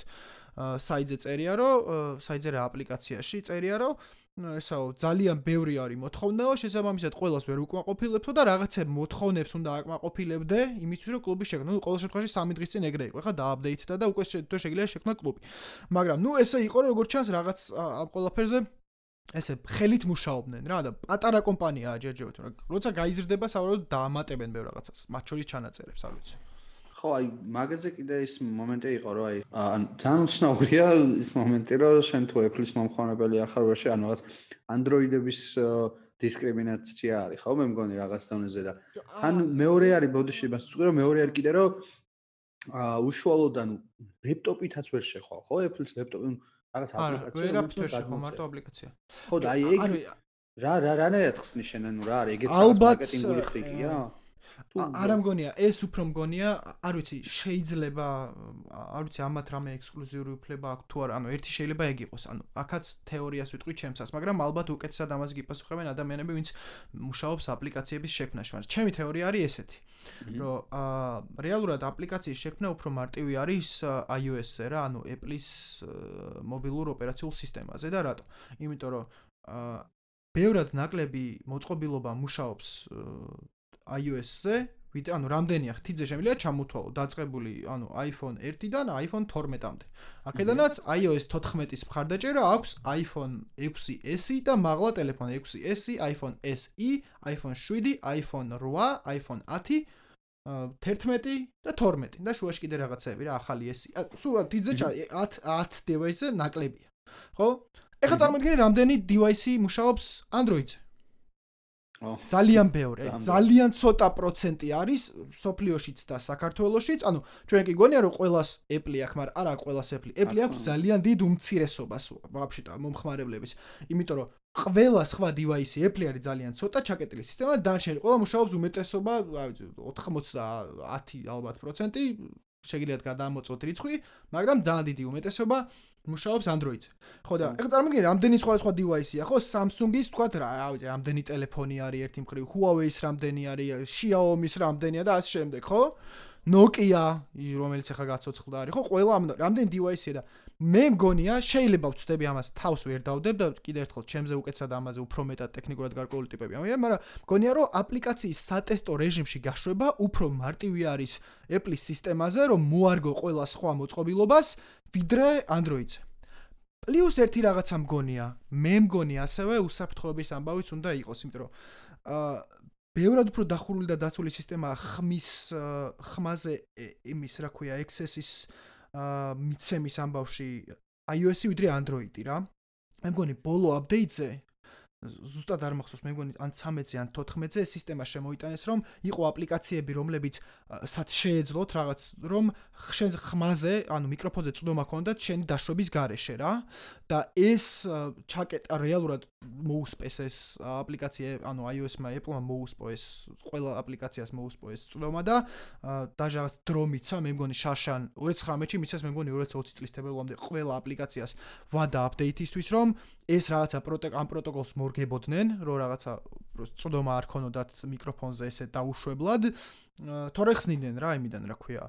საიძე წერია, რომ საიძე რა აპლიკაციაში წერია, რომ ესაო ძალიან ბევრი არის მოთხოვნაო შესაბამისად ყოველას ვერ უკმაყოფილებთო და რაღაცე მოთხოვნებს უნდა აკმაყოფილებდე იმისთვის რომ კლუბი შექმნა. ნუ ყოველ შემთხვევაში 3 დღის წინ ეგრე იყო. ეხლა დააპდეითდა და უკვე შეიძლება შექმნა კლუბი. მაგრამ ნუ ესე იყო როგორც ჩანს რაღაც ამ ყველაფერზე ესე ხელით მუშაობდნენ რა და პატარა კომპანიაა ჯერჯერობით. როცა გაიზრდება საერთოდ დაამატებენ ბევრ რაღაცას. მათ შორის ჩანაწერებს, არ ვიცი. ხო, აი, მაგაზე კიდე ის მომენტი იყო, რომ აი, ან ძალიან უცნაურია ის მომენტი, რომ შენ თუ Apple-ის მომხმარებელი ახარ ვერში, ანუ რაღაც Android-ების დისკრიმინაცია არის, ხო, მე მგონი რაღაც დონეზე და ან მეორე არის ბოდიში, მას ვთქვი, რომ მეორე არის კიდე რომ აა უშუალოდ ანუ ლეპტოპითაც ვერ შეხვა, ხო, Apple-ის ლეპტოპი, რაღაც აპლიკაცია. არა, ვერაფერს ვერ შეხვა, მარტო აპლიკაცია. ხო, და აი ეგ რა რა რანაირად ხსნის შენ, ანუ რა არის, ეგეც მარკეტინგული ხრიკია? აა არ ამგონია ეს უფრო მგონია არ ვიცი შეიძლება არ ვიცი ამათ რამე ექსკლუზიური უფლება აქვს თუ არა ანუ ერთი შეიძლება ეგ იყოს ანუ აქაც თეორიას ვიტყვი ჩემსას მაგრამ ალბათ უკეთესად ამას გიპასუხებენ ადამიანები ვინც მუშაობს აპლიკაციების შექმნაში მაგრამ ჩემი თეორია არის ესეთი რომ აა რეალურად აპლიკაციის შექმნა უფრო მარტივი არის iOS-ზე რა ანუ Apple-ის მობილურ ოპერაციულ სისტემაზე და რატო? იმიტომ რომ აა ბევრად ნაკლები მოწყობილობა მუშაობს iOS-ზე, ვიდე ანუ რამდენია ხთიძე შემიძლია ჩამოთვალო დაწყებული, ანუ iPhone 1-დან iPhone 12-მდე. აქედანაც iOS 14-ის მხარდაჭერა აქვს iPhone 6s და მაღლა ტელეფონ 6s, iPhone SE, iPhone 7, iPhone 8, iPhone 10 11 და 12 და შუაში კიდე რაღაცეები რა ახალი SE. სულ თიძე 10 10 device-ზე ნაკლებია. ხო? ეხლა წარმოიდგინე რამდენი device მუშაობს Android-ზე. ძალიან ბევრი, ძალიან ცოტა პროცენტი არის სოფლიოშიც და საქართველოსშიც. ანუ ჩვენ კი გონია რომ ყოველას Apple აქვს, მაგრამ არა ყოველას Apple. Apple აქვს ძალიან დიდ უმცირესობას ვაფშე და მომხმარებლების. იმიტომ რომ ყველა სხვა device Apple არის ძალიან ცოტა ჩაკეტილი სისტემა, დანარჩენი ყველა მუშაობს უმეტესობა 90 ალბათ პროცენტი შეგიძლიათ გადამოწოთ რიცხვი, მაგრამ ძალიან დიდი უმეტესობა მუშაობს Android-ზე. ხო და ეხლა წარმოგიდგენთ, რამდენი სხვა სხვა device-ია, ხო? Samsung-ის თქვათ რა, ავი, რამდენი ტელეფონი არის ერთი მხრივ, Huawei-ის რამდენი არის, Xiaomi-ის რამდენია და ასე შემდეგ, ხო? Nokia, რომელიც ახლა გაცოცხლდა არის, ხო? ყველა რამდენი device-ია და მე მგონია, შეიძლება ვწდები ამას თავს ვერ დავდებ და კიდევ ერთხელ ჩემზე უკეთესად ამაზე უფრო მეტად ტექნიკურად გარკვეული ტიპები ამიან, მაგრამ მგონია, რომ აპლიკაციის სატესტო რეჟიმში გაშვება უფრო მარტივი არის Apple-ის სისტემაზე, რომ მოარგო ყველა სხვა მოწყობილობას, ვიდრე Android-ზე. პლუს ერთი რაღაცა მგონია, მე მგონი ასევე უსაფრთხოების ამბავიც უნდა იყოს, იმიტომ რომ აა ბევრად უფრო დახურული და დაცული სისტემა ხმის ხმაზე იმის რა ქვია access-ის აა მიცემის ამბავში iOS-ი ვიდრე Android-ი რა. მე მგონი ბოლო update-ზე ზუსტად არ მახსოვს მე მგონი ან 13-ზე ან 14-ზე სისტემა შემოიტანეს რომ იყო აპლიკაციები რომლებიც სად შეეძლოთ რაღაც რომ შენ ხმაზე ანუ მიკროფონზე წვდომა ქონდათ შენი დაშვების გარეშე რა და ეს ჩაკეტა რეალურად მოუსპეს ეს აპლიკაცია ანუ iOS-მა Apple-მა მოუსპო ეს ყველა აპლიკაციას მოუსპო ეს წვდომა და დაჟაღაც დრო მიცა მე მგონი შარშან 2019-ში მიცეს მე მგონი 2020 წლის თებერვალამდე ყველა აპლიკაციას ვადა აპდეიტისთვის რომ ეს რაღაცა პროტოკ ამ პროტოკოლს მორგებოდნენ, რომ რაღაცა წვდომა არ ქონოდათ მიკროფონზე ესე დაუშვებლად. თორე ხსნიდნენ რა იმიდან რა ქვია.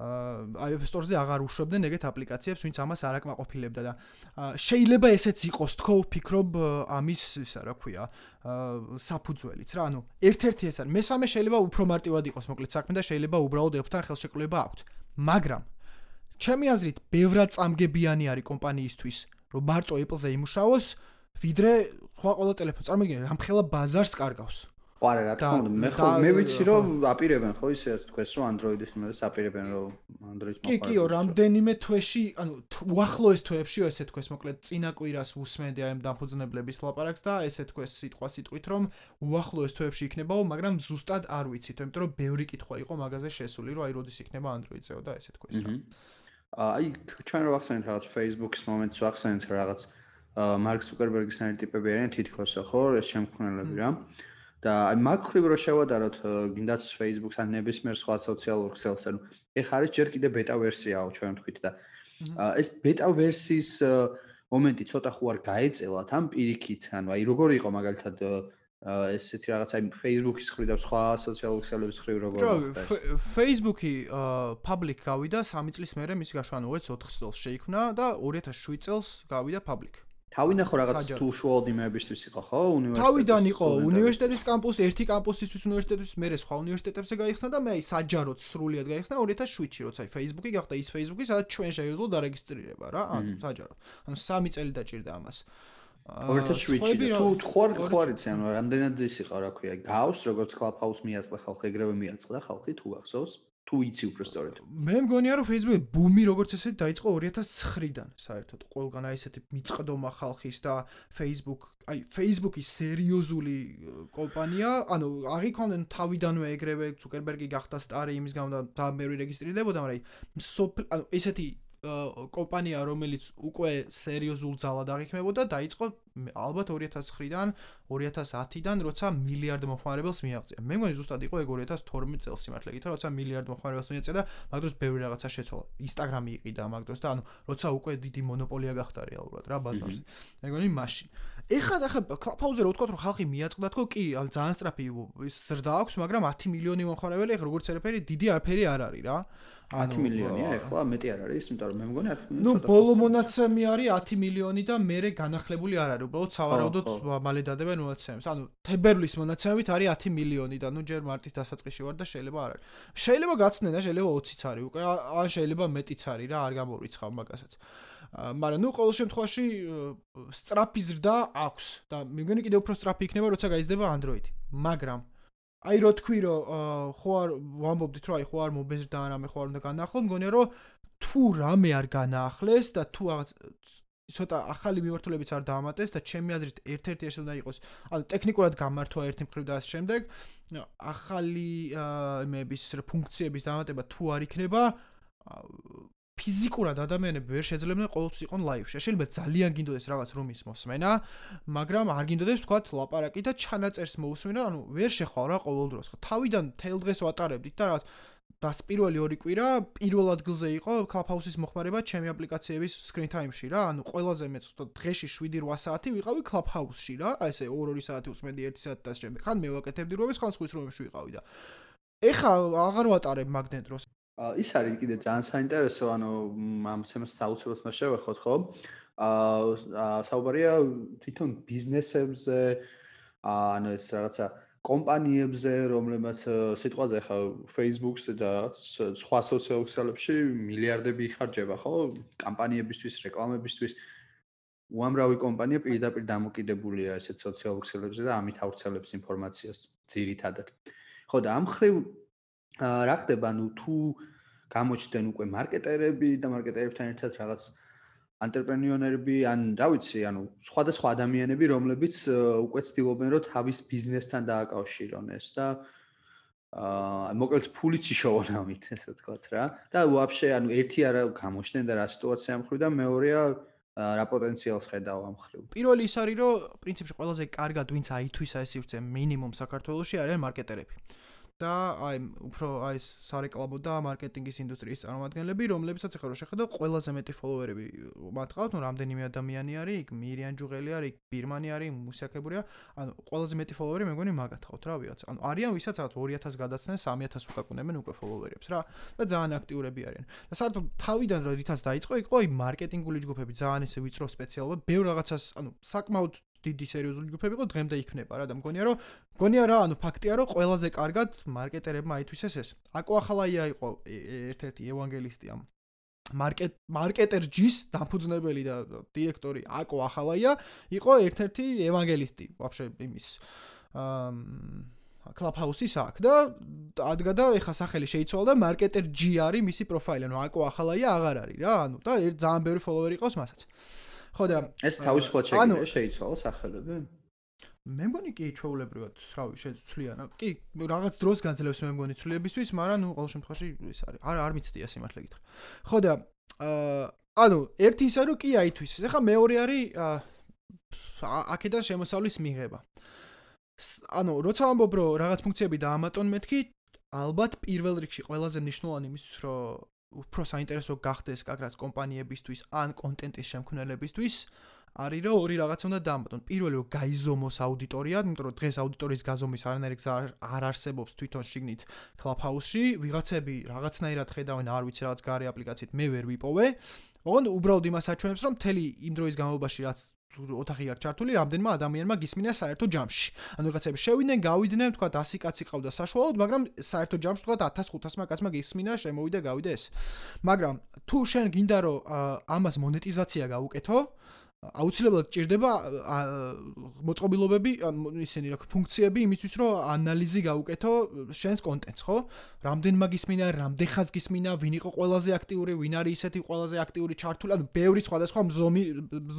აი App Store-ზე აღარ უშვებდნენ ეგეთ აპლიკაციებს, ვინც ამას არ აკმაყოფილებდა და შეიძლება ესეც იყოს თქო ვფიქრობ ამის ისა რა ქვია საფუძველიც რა ანუ ერთ-ერთი ეს არის მესამე შეიძლება უფრო მარტივად იყოს მოკლედ საქმე და შეიძლება უბრალოდ Apple-თან ხელშეკრულება აქვთ მაგრამ ჩემი აზრით ბევრად წამგებიანი არის კომპანიისთვის რომ მარტო Apple-ზე იმუშაოს, ვიდრე სხვა ყველა ტელეფონს. წარმოგიდგენთ, რამხელა ბაზარს კარგავს. ყარა რა თქმა უნდა, მე ხო მე ვიცი რომ აპირებენ ხო ისე თქვენს რომ Android-ის იმას აპირებენ რომ Android-ს მოყარებს. კი, კიო, რამდენიმე თვეში, ანუ უახლოეს თვეებში ესე თქვენს, მოკლედ წინა კვირას უსმენდი აი ამ დამფუძნებლების ლაპარაკს და ესე თქვენს სიტყვა სიტყვით რომ უახლოეს თვეებში იქნებაო, მაგრამ ზუსტად არ ვიცით, იმიტომ რომ ბევრი კითხვა იყო მაგაზე შესული, რომ აი როდის იქნება Android-ზეო და ესე თქვენს რა. აი ჩვენ რა ვახსენეთ რაღაც Facebook-ის მომენტს ვახსენეთ რაღაც მარკ ზუკერბერგის არის ტიპები არიან თითქოს ხო ეს შემქმნელები რა და აი მაგ ხრივ რო შევადაროთ გინდაც Facebook-ს ან ნებისმიერ სხვა სოციალურ ქსელს ანუ ეხა არის ჯერ კიდე ბეტა ვერსიაო ჩვენ თქვით და ეს ბეტა ვერსიის მომენტი ცოტა ხო არ გაეწელათ ამ პირიქით ანუ აი როგორი იყო მაგალითად ესეთი რაღაცა იმ Facebook-ის ხრი და სხვა სოციალური ქსელების ხრი როგორ მოხდა Facebook-ი public გავიდა 3 წლის მერე მისი გაშვა ანუ 2004 წელს შეიქმნა და 2007 წელს გავიდა public თავი ნახო რაღაც თუ უშუალოდ იმეებისთვის იყო ხო? უნივერსიტეტი თავიდან იყო უნივერსიტეტის კამპუსი ერთი კამპუსისთვის უნივერსიტეტის მერე სხვა უნივერსიტეტებზე გაიხსნა და მე აი საჯაროდ სრულიად გაიხსნა 2007-ში როცა აი Facebook-ი გახდა ის Facebook-ი სადაც ჩვენ შეგვიძლო დარეგისტრირება რა. ანუ საჯაროდ ანუ სამი წელი დაჭირდა ამას. 2007-ში თუ ხوار ხوارიცი ანუ რამდენად ის იყო რა ქვია? გავს როგორც Clubhouse მიაწყდა ხალხი ეგრევე მიაწყდა ხალხი თუ ახსოვს? თუ იცი უფრო სწორედ? მე მგონია რომ Facebook-ი ბუმი როგორც ესეთი დაიწყო 2009-დან საერთოდ. ყველგან აი ესეთი მიწყდომა ხალხის და Facebook აი Facebook-ი სერიოზული კომპანია. ანუ აღიქონდნენ თავიდანვე ეგრევე Zuckerberg-ი გახდა სტარი იმის გამო და დამერი რეგისტრირდებოდა მაგრამ ანუ ესეთი კომპანია რომელიც უკვე სერიოზულ ძალად აღიქმებოდა დაიწყო ალბათ 2009-დან 2010-დან როცა მილიარდ მოხმარებელს მიაღწია. მე მგონი ზუსტად იყო ეგ 2012 წელს სიმართლე გითხრა როცა მილიარდ მოხმარებელს მიაღწია და მაგდროს ბევრი რაღაცა შეცვალა. Instagram-ი იყიდა მაგდროს და ანუ როცა უკვე დიდი მონოპოლია გახდა რეალურად რა ბაზარზე. მე მგონი მაშინ. ეხლა ახლა Clubhouse-ზე რო ვთქვა რომ ხალხი მიაწყდა თქო კი ძალიან სწრაფი ის ზრდა აქვს მაგრამ 10 მილიონი მოხმარებელი ეხლა როგორც ერაფერი დიდი არაფერი არ არის რა. 10 მილიონია ეხლა მეტი არ არის, იმიტომ რომ მე მგონი 10 მილიონი. ნუ ბოლო მონაცემი არის 10 მილიონი და მე განახლებული არ არის. უბრალოდ სავარაუდოდ მალე დადებენ მონაცემებს. ანუ თებერვლის მონაცემებით არის 10 მილიონი და ნუ ჯერ მარტის დასაწყისში ვარ და შეიძლება არ არის. შეიძლება გაცნენ და შეიძლება 20-იც არის უკვე, ან შეიძლება მეტიც არის რა, არ გამორიცხავ მაგასაც. მაგრამ ნუ ყოველ შემთხვევაში სტრაფი ზრდა აქვს. და მე მგონი კიდევ უფრო სტრაფი იქნება როცა გაიზრდება Android-ი. მაგრამ აი რო თქვი რომ ხო არ ვამბობდით რომ აი ხო არ მობეზრდა ან ამე ხო არ უნდა განახლო მგონია რომ თუ რამე არ განახლეს და თუ რაღაც ცოტა ახალი მიმართულებიც არ დაამატეს და ჩემი აზრით ერთ-ერთი ეს უნდა იყოს. ანუ ტექნიკურად გამართვა ერთი მხრივ და ამ შემდეგ. ახალი იმების ფუნქციების დამატება თუ არ იქნება ფიზიკურად ადამიანები ვერ შეძლებდნენ ყოველთვის იყონ ლაივში. შეიძლება ძალიან გინდოდეს რაღაც რომის მოსმენა, მაგრამ არ გინდოდეს თქვა ლაპარაკი და ჩანაწერს მოусმენა, ანუ ვერ შეხვალ რა ყოველ დროს. თავიდან თელ დღეს ვატარებდით და რაღაც დას პირველი ორი კვირა პირველ ადგილზე იყო Clubhouse-ის მოხმარება ჩემი აპლიკაციების screen time-ში რა, ანუ ყველაზე მეც დღეში 7-8 საათი ვიყავი Clubhouse-ში რა, აი ესე 2-2 საათი უსმენდი 1 საათი და შემდეგ. ხან მე ვაკეთებდი რომის, ხან სხვის რომებში ვიყავი და ეხა აღარ ვატარებ მაგდენ დროს. ის არის კიდე ძალიან საინტერესო, ანუ ამ თემას საუბრობთ მას შევეხოთ, ხო? აა საუბარია თვითონ ბიზნესებზე, ანუ ეს რაღაცა კომპანიებზე, რომლებმაც სიტყვაზე ხა Facebook-ს და სხვა სოციალურ ქსელებში მილიარდები იხარჯება, ხო? კამპანიებისთვის, რეკლამებისთვის. უამრავი კომპანია პირდაპირ დამოკიდებულია ესეთ სოციალურ ქსელებზე და ამით ავრცელებს ინფორმაციას ძირითადად. ხო და ამ ხრივ რა ხდება ნუ თუ გამოჩნდნენ უკვე მარკეტერები და მარკეტერებთან ერთად რაღაც ანტრეპრენიორები ან რა ვიცი ანუ სხვადასხვა ადამიანები რომლებიც უკვე ცდილობენ რომ თავის ბიზნესთან დააკავშირონ ეს და აა მოკლედ ფულიც იშოვონ ამით ესე ვთქვათ რა და ვაფშე ანუ ერთი არა გამოჩნდნენ და რა სიტუაცია ამ ხრივ და მეორეა რა პოტენციალს ხედავ ამ ხრივ. პირველი ის არის რომ პრინციპში ყველაზე კარგად ვინც აითვისა ეს სივრცე მინიმუმ საქართველოში არიან მარკეტერები. და აი უფრო აი სარეკლამო და მარკეტინგის ინდუსტრიის წარმომადგენლები, რომლებსაც ახლა შეხედა, ყველაზე მეტი ფოლოვერები მათ ყავთ, ну რამდენიმე ადამიანი არის, იქ მირიან ჯუღელი არის, იქ ბირმანი არის, მუსაკებურია, ანუ ყველაზე მეტი ფოლოვერი მე მგონი მაგათ ყავთ რა ვიღაც. ანუ არიან ვისაც რაღაც 2000 გადაცნე, 3000 უკაკუნებენ უკვე ფოლოვერებს რა და ძალიან აქტიურები არიან. და საერთოდ თავიდან რითაც დაიწყო, იყო აი მარკეტინგული ჯგუფები, ძალიან ისე ვიწრო სპეციალობა, ბევრ რაღაცას, ანუ საკმაოდ დიდი სერიოზული ჯგუფები იყო დღემდე იქნება რა და მგონია რომ მგონია რა ანუ ფაქტია რომ ყველაზე კარგად მარკეტერებმა აითვისეს ეს. აკო ახალაია იყო ერთ-ერთი ევანგელისტი ამ მარკეტ მარკეტერ ჯის დამფუძნებელი და დირექტორი აკო ახალაია იყო ერთ-ერთი ევანგელისტი ვაფშე იმის აა კლუბჰაუსის აქ და ადგა და ეხა სახელი შეიცვალა და მარკეტერ ჯი არის მისი პროფაილი ანუ აკო ახალაია აღარ არის რა ანუ და ძალიან ბევრი ფოლოვერი ყავს მასაც ხო და ეს თავისუფლად შეიძლება შეიცვალო სახელები? მე მგონი კი ჩვეულებრივად, რავი, შეცვლიან. კი, რაღაც დროს განძლევს მე მგონი ცვლილებისთვის, მაგრამ ნუ ყოველ შემთხვევაში ის არის. არ არ მიცდია სიმართლე გითხრა. ხო და აა ანუ ერთი ისე რომ კი აითვისეს. ახლა მეორე არის აქედან შემოსავლის მიღება. ანუ როცა ამბობ რომ რაღაც ფუნქციები დაამატონ მეთქი, ალბათ პირველ რიგში ყველაზე მნიშვნელოვანი იმის რომ უფრო საინტერესო გახდეს კაკრას კომპანიებისთვის ან კონტენტის შემქმნელებისთვის არის რომ ორი რაღაც უნდა დაამბობ. პირველი რომ გაიზომოს აუდიტორია, იმიტომ რომ დღეს აუდიტორიის გაზომვის არანაირი გზა არ არსებობს თვითონ შიგნით Clubhouse-ში. ვიღაცები რაღაცნაირად ხედავენ, არ ვიცი რაღაც გარე აპლიკაციით მე ვერ ვიპოვე. ოღონდ უბრალოდ იმას აჩვენებს რომ მთელი იმ დროის განმავლობაში რაც ოთახი აქვს ჩართული, რამდენმა ადამიანმა გისმინა საერთო ჯამში. ანუ რაღაცები შევიდნენ, გავიდნენ, თქვა 100 კაცი ყავდა საშუალოდ, მაგრამ საერთო ჯამში თქვა 1500-მა კაცმა გისმინა, შემოვიდა, გავიდა ეს. მაგრამ თუ შენ გინდა რომ ამას მონეტიზაცია გაუკეთო, აუცილებლად ჭირდება მოწყობილობები, ისინი რა ფუნქციები იმისთვის, რომ ანალიზი გაუკეთო შენს კონტენტს, ხო? რამდენ მაგისმინა, რამდენ ხაზ გისმინა, ვინ იყო ყველაზე აქტიური, ვინ არის ისეთი ყველაზე აქტიური ჩართული, ანუ ბევრი სხვადასხვა ზომი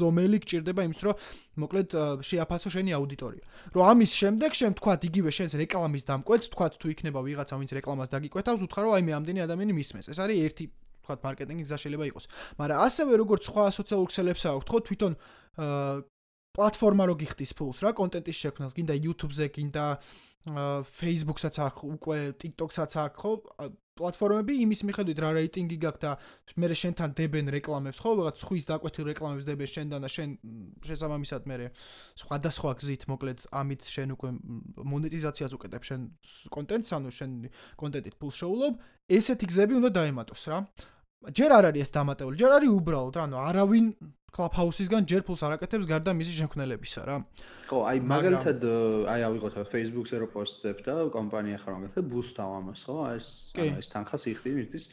ზომელი გჭირდება იმისთვის, რომ მოკლედ შეაფასო შენი აუდიტორია. რომ ამის შემდეგ შენ თქვა იგივე შენს რეკლამის დამკვეთს, თქვა თუ იქნება ვიღაცა ვინც რეკლამას დაგიკვეთავს, უთხრა რომ აი მე ამდენი ადამიანი მისმენს. ეს არის ერთი ვთქვათ, მარკეტინგის გზა შეიძლება იყოს. მაგრამ ასევე როგორც სხვა სოციალურ ქსელებს აქვს, ხო, თვითონ აა პლატფორმა რო გიხდის ფულს რა, კონტენტის შექმნას, გინდა YouTube-ზე, გინდა აა Facebook-საც აქვს, უკვე TikTok-საც აქვს, ხო? პლატფორმები იმის მიხედვით რა რეიტინგი გაქვს და მე შენთან დებენ რეკლამებს, ხო? ვიღაც ხვის დაკვეთილ რეკლამებს დებენ შენთან და შენ შესაბამისად მე სხვადასხვა გზით, მოკლედ, ამით შენ უკვე მონეტიზაციას უკეთებ შენ კონტენტს, ანუ შენ კონტენტით ფულს შოულობ, ესეთი გზები უნდა დაემატოს რა. ჯერ არ არის ეს დამატებული, ჯერ არის უბრალოდ, ანუ არავინ Clubhouse-ისგან ჯერ ფულს არაკეთებს გარდა მისი შემქმნელებისა რა. ხო, აი მაგალითად აი ავიღოთ Facebook-ზე რო პოსტებ და კომპანია ხარ მაგალითად ბუსტავ ამას, ხო? ეს ეს თანხას იხდი მისთვის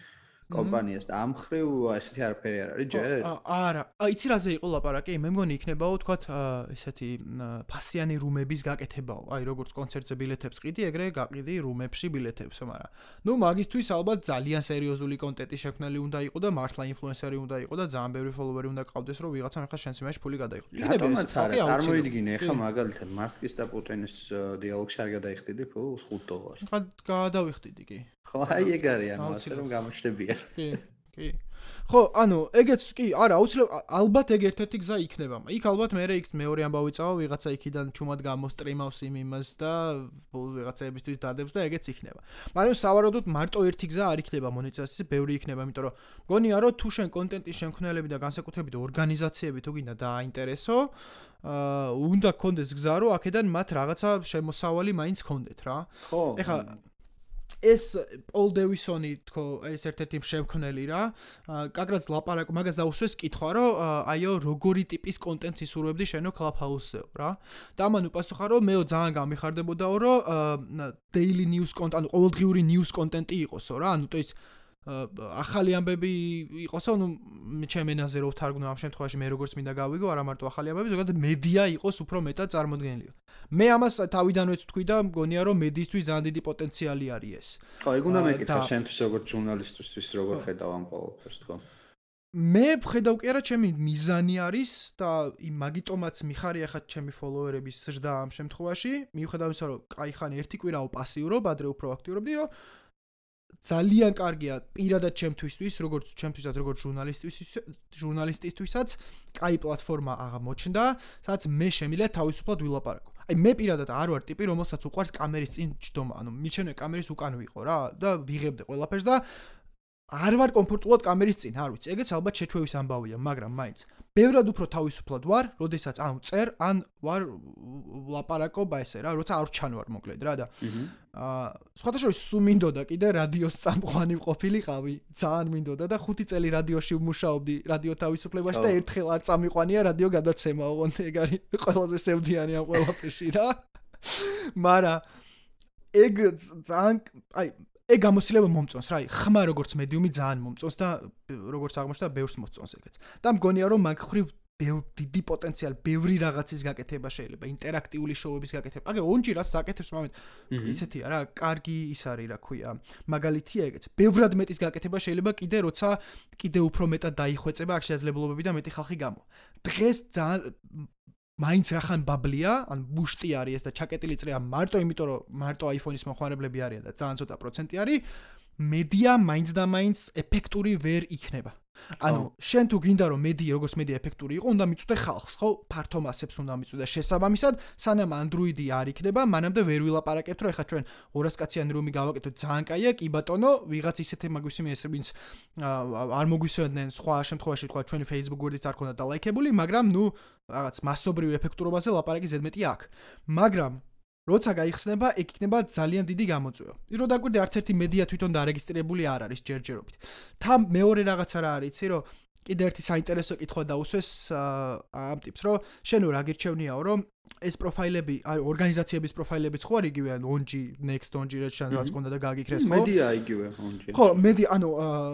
კომპანიას და ამ ხრივ ესეთი არაფერი არ არის ჯერ? არა, აი იცი რაზე იყო ლაპარაკი? მე მგონი იქნებაო თქვა ესეთი ფასიანი რუმების გაკეთებაო. აი როგორც კონცერტზე ბილეთებს ყიდი, ეგრე გაყიდი რუმებში ბილეთებს, მაგრამ ნუ მაგისთვის ალბათ ძალიან სერიოზული კონტენტი შექმნელი უნდა იყოს და მართლა ინფლუენსერი უნდა იყოს და ძალიან ბევრი ფოლოვერი უნდა ყავდეს, რომ ვიღაცამ ახლა შენს იმაში ფული გადაიღოს. იქნება ეს ხალხი არ მოიდგინე, ახლა მაგალითად მასკის და პუტინის დიალოგში არ გადაიხდიდი ფულს 5 დოლარს. ხა გადავიხდიდი კი. ხო, აი ეგ არის ანუ ასე რომ გამოჩნდებიან. კი, კი. ხო, ანუ ეგეც კი, არა, აუცილებლად ალბათ ეგ ერთ-ერთი გზა იქნება. იქ ალბათ მე იქ მეორე ამბავი წავა, ვიღაცა იქიდან ჩუმად გამოსტრიმავს იმ იმას და ვიღაცაებისთვის დადებს და ეგეც იქნება. მაგრამ სავარაუდოდ მარტო ერთი გზა არ იქნება მონეტიზაციის, ბევრი იქნება, იმიტომ რომ მგონია რომ თუ შენ კონტენტის შემქმნელები და განსაკუთრებით ორგანიზაციები თუ გინდა დააინტერესო, აა უნდა კონდეს გზა რომ აქედან მათ რაღაცა შემოსავალი მაინც კონდეთ რა. ხო. ეხლა ეს პოლ დევისონი თქო ეს ერთ-ერთი შემქმნელი რა. კაგრაც ლაპარაკ მაგას დაუსვეს კითხვა რომ აიო როგორი ტიპის კონტენტს ისურვებდი შენო კლაპჰაუსზეო რა. და მან უპასუხა რომ მეო ძალიან გამიხარდებოდაო რომ daily news კონტენტი ანუ ყოველდღიური news კონტენტი იყოსო რა. ანუ ეს ახალი ამბები იყოსო, ну, ჩემ ენაზე რო ვთარგმნო ამ შემთხვევაში მე როგორც მინდა გავიგო, არა მარტო ახალი ამბები, ზოგადად მედია იყოს უფრო მეტად წარმოდგენილი. მე ამას თავიდანვეც თქვი და მგონია რომ მედიისთვის ძალიან დიდი პოტენციალი არის ეს. ხო, ეგ უნდა მეკითხა შენთვის როგორც ჟურნალისტისთვის როგორ ხედავ ამ ყოველფერს თქო. მე ვხედავ კი არა ჩემი მიზანი არის და იმ მაგიტომაც მიხარია ხა ჩემი ფოლოვერების ზრდა ამ შემთხვევაში მიუხედავ იმისა რომ კაი ხანი ერთი კვირაო პასიურობ ადრე უფრო აქტიურობდი რომ ძალიან კარგია პირადად ჩემთვისთვის, როგორც ჩემთვისაც, როგორც ჟურნალისტისთვის, ჟურნალისტისთვისაც, კაი პლატფორმა აღმოჩნდა, სადაც მე შემიძლია თავისუფლად ვილაპარაკო. აი მე პირადად არ ვარ ტიპი, რომელსაც უყვარს კამერის წინ ჯდომა, ანუ მიჩენე კამერის უკან ვიყო რა და ვიღებდე ყველაფერს და არ ვარ კომფორტულად კამერის წინ, არ ვიცი. ეგეც ალბათ შეჩვევის ამბავია, მაგრამ მაინც ბევრად უფრო თავისუფლად ვარ, როდესაც ანუ წერ, ან ვარ ლაპარაკობა ესე რა, როცა არ ჩანვარ მოკლედ რა და აა სხვათა შორის სულ მინდოდა კიდე რადიოს წამყვანი ყოფილიყავი, ძალიან მინდოდა და 5 წელი რადიოში ვმუშაობდი რადიო თავისუფლებაში და ერთხელ არ წამიყვანია რადიო გადაცემა, ოღონდ ეგ არის ყველაზე სევდიანი ამ ყველაფერში რა. მარა ეგ ძალიან აი ეგ გამოცდილება მომწონს რა, ხმა როგორც მედიუმი ძალიან მომწონს და როგორც აღმოჩნდა, ბევრს მოსწონს ეგეც. და მგონია რომ მაგ ხრივ ბევრი დიდი პოტენციალი, ბევრი რაღაცის გაკეთება შეიძლება, ინტერაქტიული შოუების გაკეთება. აგე ონჯი რაც საკეთებს მომენტ ისეთია რა, კარგი ის არის რა ქვია. მაგალითია ეგეც. ბევრად მეტის გაკეთება შეიძლება კიდე როცა კიდე უფრო მეტად დაიხვეწება აქ შესაძლებლობები და მეტი ხალხი გამო. დღეს ძალიან მაინც რახან ბაბლია, ან ბუშტი არის ეს და ჩაკეტილი წრეა მარტო იმიტომ რომ მარტო iPhone-ის მოხმარებლები არიან და ძალიან ცოტა პროცენტი არის, მედია მაინც და მაინც ეფექტური ვერ იქნება. ანუ შენ თუ გინდა რომ მედი როგორც მედი ეფექტური იყო, უნდა მიწვდე ხალხს, ხო? ფართო მასებს უნდა მიწვდე შესაბამისად, სანამ Android-ი არ იქნება, მანამდე ვერ ვილაპარაკებთ, რომ ეხლა ჩვენ 200 კაციანი რომი გავაკეთოთ, ძალიან კაია, კი ბატონო, ვიღაც ისეთი მაგვისმენს, ვინც არ მოგვისმენდნენ სხვა შემთხვევაში, თქვა ჩვენი Facebook გვერდიც არ ქონდა დალაიქებული, მაგრამ ნუ რაღაც მასობრივ ეფექტურობაზე ლაპარაკი ზედმეტი აქვს. მაგრამ როცა გაიხსნება, ეგ იქნება ძალიან დიდი გამოწვევა. ირო დაგვირდი არც ერთი მედია თვითონ დარეგისტრირებული არ არის ჯერჯერობით. თან მეორე რაღაცა რა არის, იცი რომ კიდე ერთი საინტერესო კითხვა დაუსვეს ამ ტიპს, რომ შენ რა გირჩევნიაო, რომ ეს პროფაილები, აი ორგანიზაციების პროფაილებიც ხო არის იგივე, ანუ ONG, Next ONG რაც შეიძლება გქონდა და გაგიქრეს ხო? მედია იგივე ONG. ხო, მედი, ანუ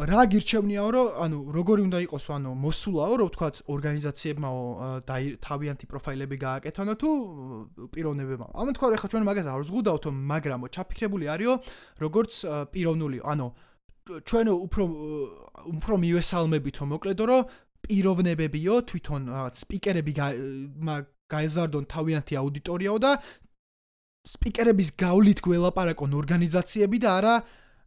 რა გირჩევნიაო, რომ ანუ როგორი უნდა იყოს, ანუ მოსულაო, რომ ვთქვათ, ორგანიზაციებმაო თავიანთი პროფაილები გააკეთონო თუ პიროვნებებმა. ამან თქვა, რომ ახლა ჩვენ მაგას არ ზღუდავთო, მაგრამო ჩაფიქრებული არისო, როგორც პიროვნული, ანუ ჩვენ უფრო უფრო მივესალმებითო მოკლედო რომ პიროვნებებიო თვითონ რაღაც სპიკერები გაეზარდონ თავიანთი აუდიტორიაო და სპიკერების გავლით გველაპარაკონ ორგანიზაციები და არა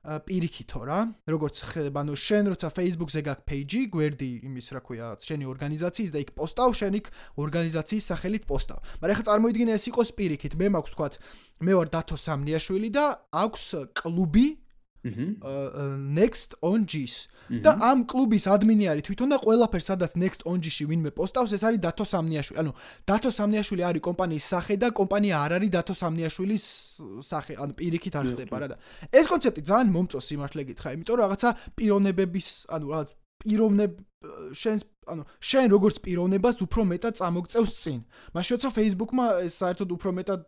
პირიქითო რა. როგორც ანუ შენ როცა Facebook-ზე გაქვს page-ი გვერდი იმის რა ქვია შენი ორგანიზაციის და იქ პოსტავ შენ იქ ორგანიზაციის სახელით პოსტავ. მაგრამ ახლა წარმოიდგინე ეს იყოს პირიქით. მე მაქვს თქვა მე ვარ დათო სამნიაშვილი და აქვს კლუბი next on G-ს და ამ კლუბის ადმინი არის თვითონ და ყველაფერს სადაც next on G-ში ვინმე პოსტავს ეს არის დათო სამნიაშვილი. ანუ დათო სამნიაშვილი არის კომპანიის სახე და კომპანია არ არის დათო სამნიაშვილის სახე, ანუ პირიქით არ ხდება რა და ეს კონცეფტი ძალიან მომწონს სიმართლე გითხრა, იმიტომ რომ რაღაცა პიროვნებების, ანუ რაღაც პიროვნებ შენს ანუ შენ როგორც პიროვნებას უფრო მეტად წამოგწევს წინ. მაშინ როცა Facebook-მა საერთოდ უფრო მეტად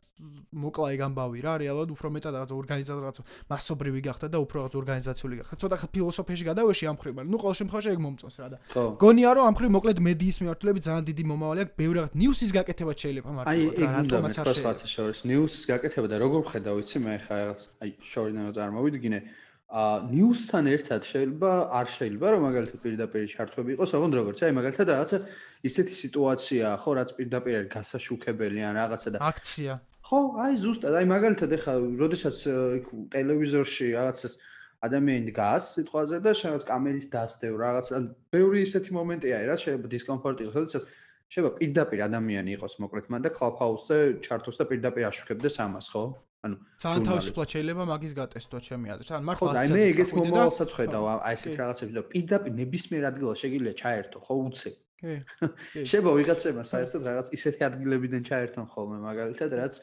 მოკლა ეგ ამბავი რა, რეალურად უფრო მეტად რაღაც ორგანიზაცია რაღაც მასობრივი გახდა და უფრო რაღაც ორგანიზაციული გახდა. ცოტა ხა ფილოსოფიაში გადავეში ამ ხრივ, მაგრამ ნუ ყოველ შემთხვევაში ეგ მომწონს რა და. გონია რომ ამ ხრივ მოკლედ მედიის მიმართულებით ძალიან დიდი მომავალი აქვს, ბევრი რაღაც ნიუსის გაკეთება შეიძლება მარტო რა, რატომაც არ შეიძლება. ნიუსის გაკეთება და როგორ ხედავ ვიცი მე ხა რაღაც აი შორიდან წარმოვიდგინე. ა ნიუსთან ერთად შეიძლება არ შეიძლება რომ მაგალითად პირდაპირ ჩართვები იყოს, ოღონდ როგორც აი მაგალითად რაღაცა ისეთი სიტუაცია ხო რაც პირდაპირ არის გასაშუქებელი ან რაღაცა და აქცია. ხო, აი ზუსტად, აი მაგალითად ეხა როდესაც იქ ტელევიზორში რაღაცას ადამიანი დგას სიტყვაზე და შეიძლება კამერით დასდევ რაღაცა ბევრი ისეთი მომენტია აი რა შეიძლება დისკომფორტი იყოს, როდესაც შეიძლება პირდაპირ ადამიანი იყოს მოკლედ მან და კლუბჰაუსზე ჩართოს და პირდაპირ აშუქებდეს ამას, ხო? ანუ ძალიან თავისუფლად შეიძლება მაგის გატესტო ჩემი აზრით. ან მართლა აი მე ეგეთ მომავალსაც ხედავ აი ესეთ რაღაცებს და პირდაპირ ნებისმიერ ადგილას შეგიძლია ჩაერთო ხო უცე. კი. შეიძლება ვიღაცებმა საერთოდ რაღაც ისეთი ადგილებიდან ჩაერთონ ხოლმე მაგალითად რაც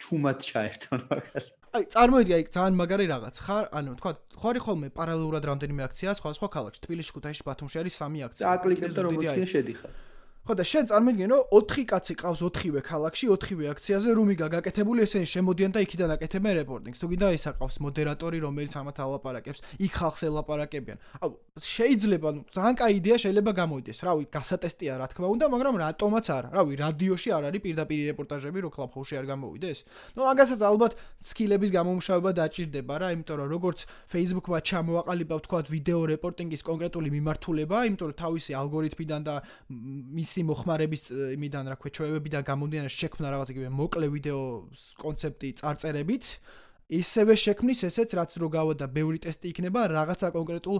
ჩუმად ჩაერთონ მაგალითად. აი წარმოიდგინე აი ძალიან მაგარი რაღაც ხარ ანუ თქვა ხარი ხოლმე პარალელურად რამდენიმე აქცია სხვა სხვა ქალაქში თბილისში ქუთაისში ბათუმში არის სამი აქცია. და აკლიკებ და რომელშია შედიხარ. ხო და შენ წარმოიდგინე რომ 4 კაცი ყავს 4-ვე ქალაქში 4-ვე აქციაზე რუმიგა გაკეთებული ესენი შემოდიან და იქიდან აკეთებენ რეპორტინგს თუ გინდა ის აყავს მოდერატორი რომელიც ამათ ალაპარაკებს იქ ხალხს ელაპარაკებიან. აუ შეიძლება ნუ ძალიან კაი იდეა შეიძლება გამოვიდეს რავი გასატესტია რა თქმა უნდა მაგრამ რატომაც არა. რავი რადიოში არ არის პირდაპირ რეპორტაჟები რო კლუბჰოუსში არ გამოვიდეს. ნუ მაგასაც ალბათ სკილების გამომუშავება დაჭირდება რა იმიტომ რომ როგორც Facebook-მა ჩამოაყალიბა თქვა ვიდეო რეპორტინგის კონკრეტული მიმართულება იმიტომ რომ თავისი ალგორითმიდან და მის მისი მოხმარების იმიდან რა ქვია ჩვევებიდან გამომდინარე შექმნა რაღაც იგივე მოკლე ვიდეო კონცეფტი წარწერებით. ისევე შექმნის ესეც რაც რო გავა და ბევრი ტესტი იქნება რაღაცა კონკრეტულ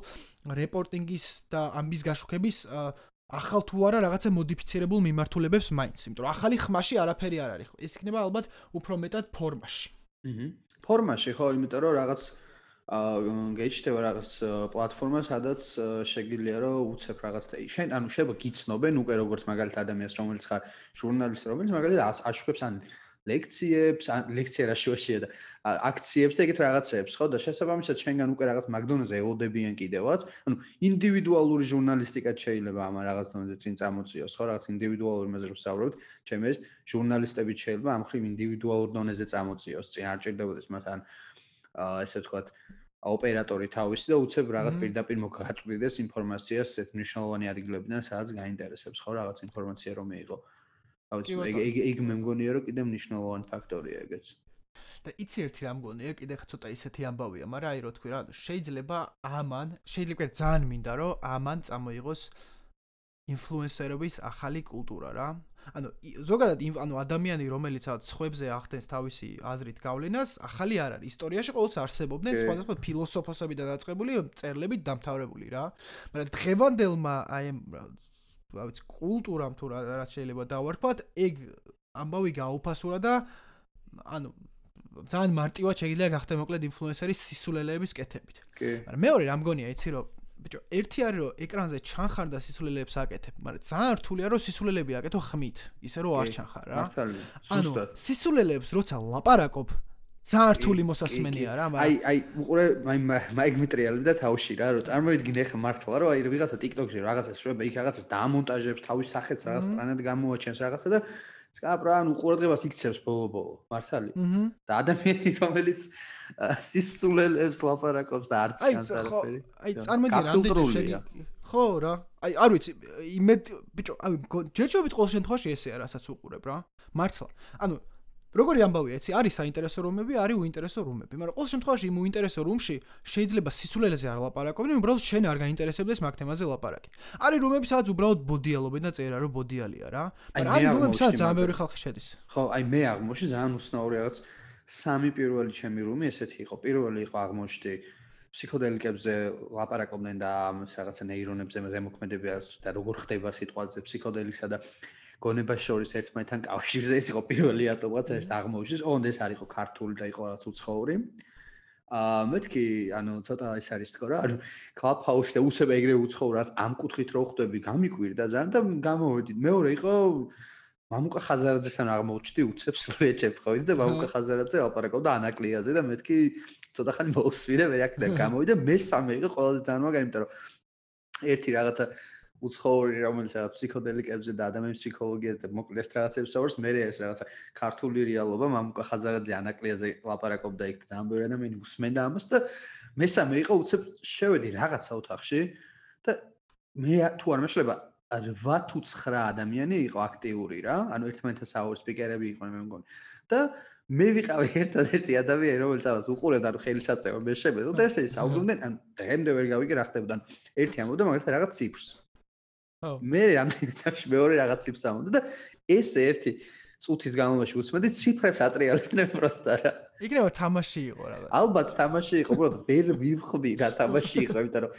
რეპორტინგის და ამბის გაშუქების ახალ თუ არა რაღაცა მოდიფიცირებულ მიმართულებებს მაინც. იმიტომ რომ ახალი ხმაში არაფერი არ არის ეს იქნება ალბათ უფრო მეტად ფორმაში. აჰა ფორმაში ხო იმიტომ რომ რაღაც აა გეჩნდება რაღაც პლატფორმა, სადაც შეგიძლია რომ უცებ რაღაც და შენ ანუ შეიძლება გიცნობენ უკვე როგორც მაგალითად ადამიანს რომელიც ხარ ჟურნალისტი რომელიც მაგალითად აშუქებს ან ლექციებს, ან ლექცია რა შუაშია და აქციებს და ეგეთ რაღაცებს, ხო? და შესაბამისად შენგან უკვე რაღაც მაგდონალდზე ელოდებიან კიდევაც. ანუ ინდივიდუალური ჟურნალისტიკაც შეიძლება ამ რაღაც დონეზე წინ წამოწიოს, ხო? რაღაც ინდივიდუალური მეზრე ვსაუბრობთ. ჩემი ეს ჟურნალისტები შეიძლება ამ ხრივ ინდივიდუალურ დონეზე წამოწიოს. წინ არ ჭირდებოდეს მათთან ესე ვთქვათ ოპერატორი თავისი და უცებ რაღაც პირდაპირ მოგაწყვეტდეს ინფორმაციას ეს მნიშვნელოვანი ადგილებიდან სადაც გაინტერესებს ხო რაღაც ინფორმაცია რომ მიიღო. აუცი ეგ ეგ მე მგონია რომ კიდე მნიშვნელოვანი ფაქტორია ეგეც. და იცი ერთი რამ მგონია კიდე ცოტა ისეთი ამბავია, მაგრამ აი რო თქვი რა შეიძლება ამან შეიძლება ძალიან მინდა რომ ამან წამოიღოს ინფლუენსერების ახალი კულტურა რა. ანუ ზოგადად ანუ ადამიანი რომელიც რაღაც ხვებზე ახდენს თავისი აზრით გავლენას, ახალი არ არის. ისტორიაში ყოველთვის არსებობდნენ სხვადასხვა ფილოსოფოსები და დაწყებული წერლებით დამთავრებული რა. მაგრამ დღევანდელმა აი რა ვიცი კულტურამ თუ რაც შეიძლება დავარქვათ, ეგ ამბავი გაუფასურა და ანუ ძალიან მარტივად შეიძლება გახდე მოკლედ ინფლუენსერის სისულელეების კეთებით. კი. მაგრამ მეორე რამ გონია, იცი რომ ბიჭო, ერთი არის რომ ეკრანზე ჩანხარ და სისულელეებს აკეთებ, მაგრამ ძალიან რთულია რომ სისულელები აკეთო ხმით, ისე რომ არ ჩანხარ რა. ანუ სისულელეებს როცა ლაპარაკობ ძალიან რთული მოსასმენია რა, მაგრამ აი აი უყურე აი მაიგ მიტრიალები და თავში რა, რომ წარმოიდგინე ხა მართლა რომ აი ვიღაცა TikTok-ში რაღაცას შევება, იქ რაღაცას დაამონტაჟებს, თავის სახეც რაღაც სტრანად გამოაჩენს რაღაცა და სკაპრა ანუ ყურადღებას იქცევს ბოლო-ბოლო, მართალი? და ადამიანი რომელიც სისულელებს ლაპარაკობს და არც ჩანს არაფერი. აი, წარმოიდგინე რამდენი შეგი ხო რა. აი, არ ვიცი, იმედ ბიჭო, აი, ჯერჯერობით ყოველ შემთხვევაში ესეა, რასაც უყურებ რა. მართლა. ანუ როგორი ამბავია, იცი, არის საინტერესო რომები, არის უინტერესო რომები, მაგრამ ყოველ შემთხვევაში იმ უინტერესო რომში შეიძლება სისულელეზე არ ლაპარაკობდნენ, უბრალოდ შენ არ გაინტერესებდეს მაგ თემაზე ლაპარაკი. არის რომები, სადაც უბრალოდ ბოდიალობენ და წერა რომ ბოდიალია რა. მაგრამ არის რომები, სადაც ძალიან ბევრი ხალხი შედის. ხო, აი მე აღმოში ძალიან უცნაური რაღაც სამი პირველი ჩემი რომი ესეთი იყო. პირველი იყო აღმოჩნდი ფსიქოდელიკებზე ლაპარაკობდნენ და რაღაცა ნეირონებზე ზემოქმედებას და როგორ ხდება სიტყვაზე ფსიქოდელისა და გონებას შორის ერთმანეთთან კავშირზე ის იყო პირველი ატომაც ეს აღმოჩნდეს. ოღონდ ეს არ იყო ქართული და იყო რაღაც უცხოური. აა მეთქი, ანუ ცოტა ის არის თქო რა, ანუ კლუბჰაუსში და უცებ ეგრე უცხოურად ამ კუთხით რო ხვდები, გამიკვირდა ძალიან და გამოვედი. მეორე იყო მამუკა ხაზარაძესთან აღმოჩნდი უცებ სულეჩებ თხოვით და მამუკა ხაზარაძე ელაპარაკობდა ანაკლიაზე და მეთქი ცოტა ხანი მოუსვირე, მე აქ და გამოვიდა მესამე იყო ყველაზე მაგარი, იმიტომ რომ ერთი რაღაცა უცხოური რომელიც რაღაც ფსიქოდელიკებზე და ადამიანის ფსიქოლოგიაზე და მოკლეს რაღაცებს საუბარს, მე ეს რაღაცა ქართული რეალობა მამუკა ხაზარაძე ანაკლიაზე ლაპარაკობდა იქ ძალიან ბევრი ადამიანი უსმენდა ამას და მესამე იყო უცებ შევედი რაღაცა ოთახში და მე თუ არ მეშლება 8 თუ 9 ადამიანი იყო აქტიური რა, ანუ ერთმანეთთან საუბარ სპიკერები იყვნენ მე მგონი. და მე ვიყავი ერთადერთი ადამიანი, რომელიც ამას უყურებდა, ანუ ხელისაწევა მე შემეძლო და ესე საუბრობდნენ, ანუ დღემდე ვერ გავიგე რა ხდებოდა. ერთი ამბობდა მაგალითად რაღაც ციფრს. ხო. მე რამდენი წამში მეორე რაღაც ციფრს ამბობდა და ეს ერთი წუთის განმავლობაში უსმენდი ციფრებს ატრიალებდნენ პროსტა რა. იქნება თამაში იყო რაღაც. ალბათ თამაში იყო, უბრალოდ ვერ მივხვდი რა თამაში იყო, იმიტომ რომ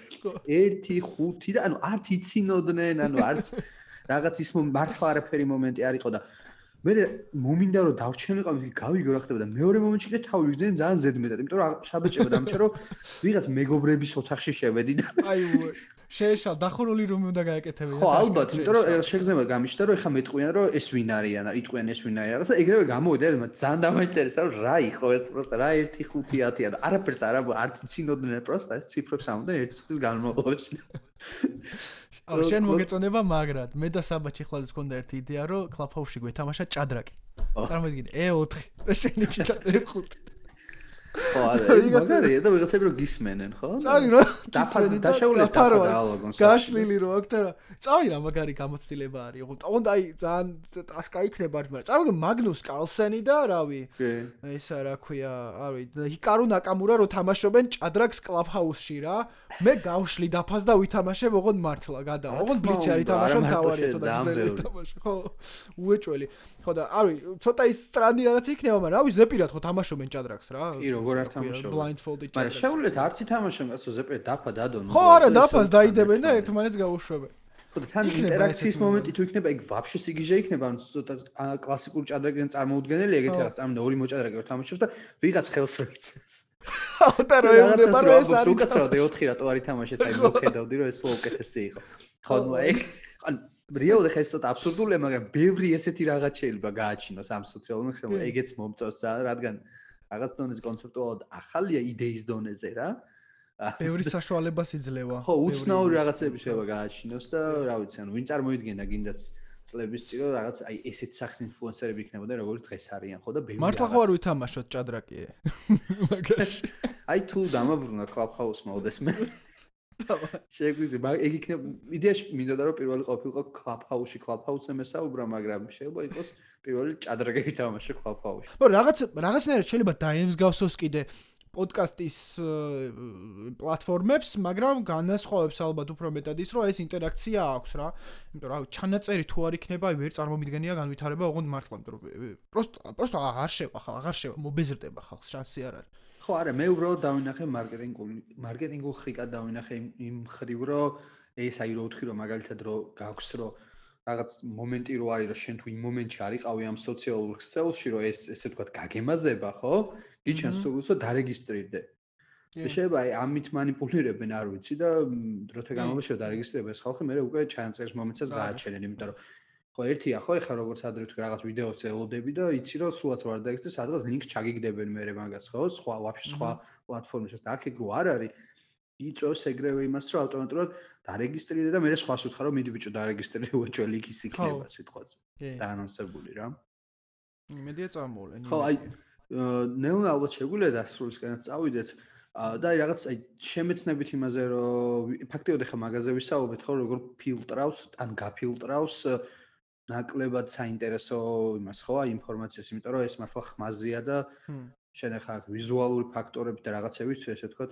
1 5 და ანუ არც იცინოდნენ, ანუ არც რაღაც ის მართლა არაფერი მომენტი არ იყო და მე მომინდა რომ დავრჩენილიყავ ის გავიგო რა ხდება და მეორე მომენტში კიდე თავი ვიგზენ ძალიან ზედმეტად, იმიტომ რომ შაბეჭება დამჭა რომ ვიღაც მეგობრების ოთახში შევედი და აი შეეშალ დახურული რომ უნდა გააკეთებინა ხო ალბათ იმიტომ რომ შეგზნება გამიშთა რომ ეხა მეტყვიან რომ ეს ვინ არიან იტყვიან ეს ვინ არის რაღაცა ეგრევე გამოვიდა რომ ძალიან დამაინტერესა რომ რა იყო ეს პროსტა რა 1 5 10 ანუ არაფერს არ არც ცინოდნენ პროსტა ეს ციფრებს ამოდენ ერთ წუთის განმავლობაში აუ შენ მოგეწონება მაგრად. მე და საბაჩი ხვალის ქონდა ერთი იდეა რომ კლაფაუში გვეთამაშა ჭადრაკი. წარმოიდგინე E4 და შენ იქ და E5 ხო არა მაგარია და ვიღაცები რო გისმენენ ხო? წავი რა დაფაზ დაშაულეთ დაალოგონს გაშლილი რო აქ და წავი რა მაგარი გამოცდილება არის ოღონდ ოღონდ აი ძალიან ტასკა იქნება მაგრამ წავი მაგნუს კარლსენი და რავი. ესა რა ქვია არ ვიცი ჰიკარუ ნაკამურა რო თამაშობენ ჭადრაკს კლაფჰაუსში რა. მე გავშლი დაფაზ და ვითამაშებ ოღონდ მართლა გადა. ოღონდ ბლიცი არის თამაშობ თავარია ცოტა გზელი თამაში ხო უეჭველი ხო და არ ვიცი ცოტა ის სტრანდი რაღაც იქნება მაგრამ რავი ზეპირად ხო თამაშობენ ჭადრაკს რა? კი როგორ არ თამაშობენ. blindfolded ჭადრაკს. მაგრამ შეუძლეთ არც ითამაშონ კაცო ზეპირად დაფა დადონ ხო არა დაფას დაიდებენ და ერთმანეთს გაუშვებენ. ხო და თან ინტერაქციის მომენტი თუ იქნება იქ ვაფშე სიგიჟე იქნება ანუ ცოტა კლასიკურ ჭადრაკიდან წარმოუდგენელი ეგეთი რაღაც ამ ორი მოჭადრაკე რო თამაშობს და ვიღაც ხელს რო იცეს ხო და რა ეუბნება რომ ეს არის უკაცრავად 4 რატო არის თამაში და იმ ხედავდი რომ ეს სულ უკეთესი იყო. ხო ეგ ანუ რეალურად ხა ეს ცოტა აბსურდულია, მაგრამ ბევრი ესეთი რაღაც შეიძლება გააჩინოს ამ სოციალურ მეხსოვნა, ეგეც მომწონს რა, რადგან რაღაც დონეზე კონცეპტუალურად ახალია იდეის დონეზე რა. ბევრი საშუალებას იძლევა. ხო, უცნაური რაღაცები შეიძლება გააჩინოს და რა ვიცი, ანუ ვინ წარმოიდგენდა გინდაც წლების წინ რაღაც აი ესეთი სახის ინფლუენსერები იქნებოდა როგორც დღეს არიან, ხო და ბევრი მართლა ხო არ ვითამაშოთ ჭადრაკიე. მაგაში. აი თუ დამაბრუნა კლუბჰაუსმა ოდესმე. შეგვიძლია მაგ ეგ იქნება იდეაში მინდოდა რომ პირველი ყოფილიყო კლუბჰაუსში კლუბჰაუსზე მესაუბრა მაგრამ შეიძლება იყოს პირველი ჭადრაგები თამაში კლუბჰაუსში ხო რაღაც რაღაცნაირად შეიძლება დაემსგავსოს კიდე პოდკასტის პლატფორმებს, მაგრამ განასხვავებს ალბათ უფრო მეტად ის, რომ ეს ინტერაქცია აქვს რა. იმიტომ რომ ჩანაწერი თუ არ იქნება, ვერ წარმომიდგენია განვითარება, ოღონდ მართლა, იმიტომ რომ პროსტო პროსტო აღარ შევა ხალხ, აღარ შევა, მობეზრდება ხალხს, შანსი არ არის. ხო არა, მე უბრალოდ დავინახე მარკეტინგული მარკეტინგულ ხრიკად დავინახე იმ ხრივ რომ ეს აი რო ვთქვი რომ მაგალითად რო გაქვს რო რაღაც მომენტი რო არის რომ შენ თუ იმ მომენტში არ იყავი ამ სოციალურ ქსელში რომ ეს ესე ვთქვათ გაგემაზება, ხო? კი შენ სულსო დარეგისტრირდე. შეიძლება აი ამით манипулиრებენ, არ ვიცი და დროთა განმავლობაში დარეგისტრირებს ხალხი, მე უკვე ჩანაწერის მომენტსაც გააჩენენ, იმიტომ რომ ხო ერთია ხო ეხლა როგორც ადრე თქვი რაღაც ვიდეოს ელოდები და იცი რომ სულაც ვარ დაიქცე სადღაც ლინკს ჩაგიგდებენ მე მაგას ხო? სხვა ვაფშე სხვა პლატფორმებში და აქ ეგრო არ არის. იწოს ეგრევე იმას რომ ავტომატურად დარეგისტრირდე და მე სხვას ვთქვა რომ მიდი ბიჭო დარეგისტრირდე უჩვე ლინკის იქნება სიტყვაზე დაანონსებული რა. იმედია წამოვლენ ხო აი ნელა ალბათ შეგვიძლია დასრულისკენაც წავიდეთ. და აი რაღაც აი შემეცნებით იმაზე რომ ფაქტიოდ ახლა მაღაზიები საუბრობთ ხო როგორ ფილტრავს ან გაფილტრავს ნაკლებად საინტერესო იმას ხო? აი ინფორმაციას, იმიტომ რომ ეს მართლა ხმაზია და შენ ახლა ვიზუალური ფაქტორები და რაღაცებით ესე ვთქვათ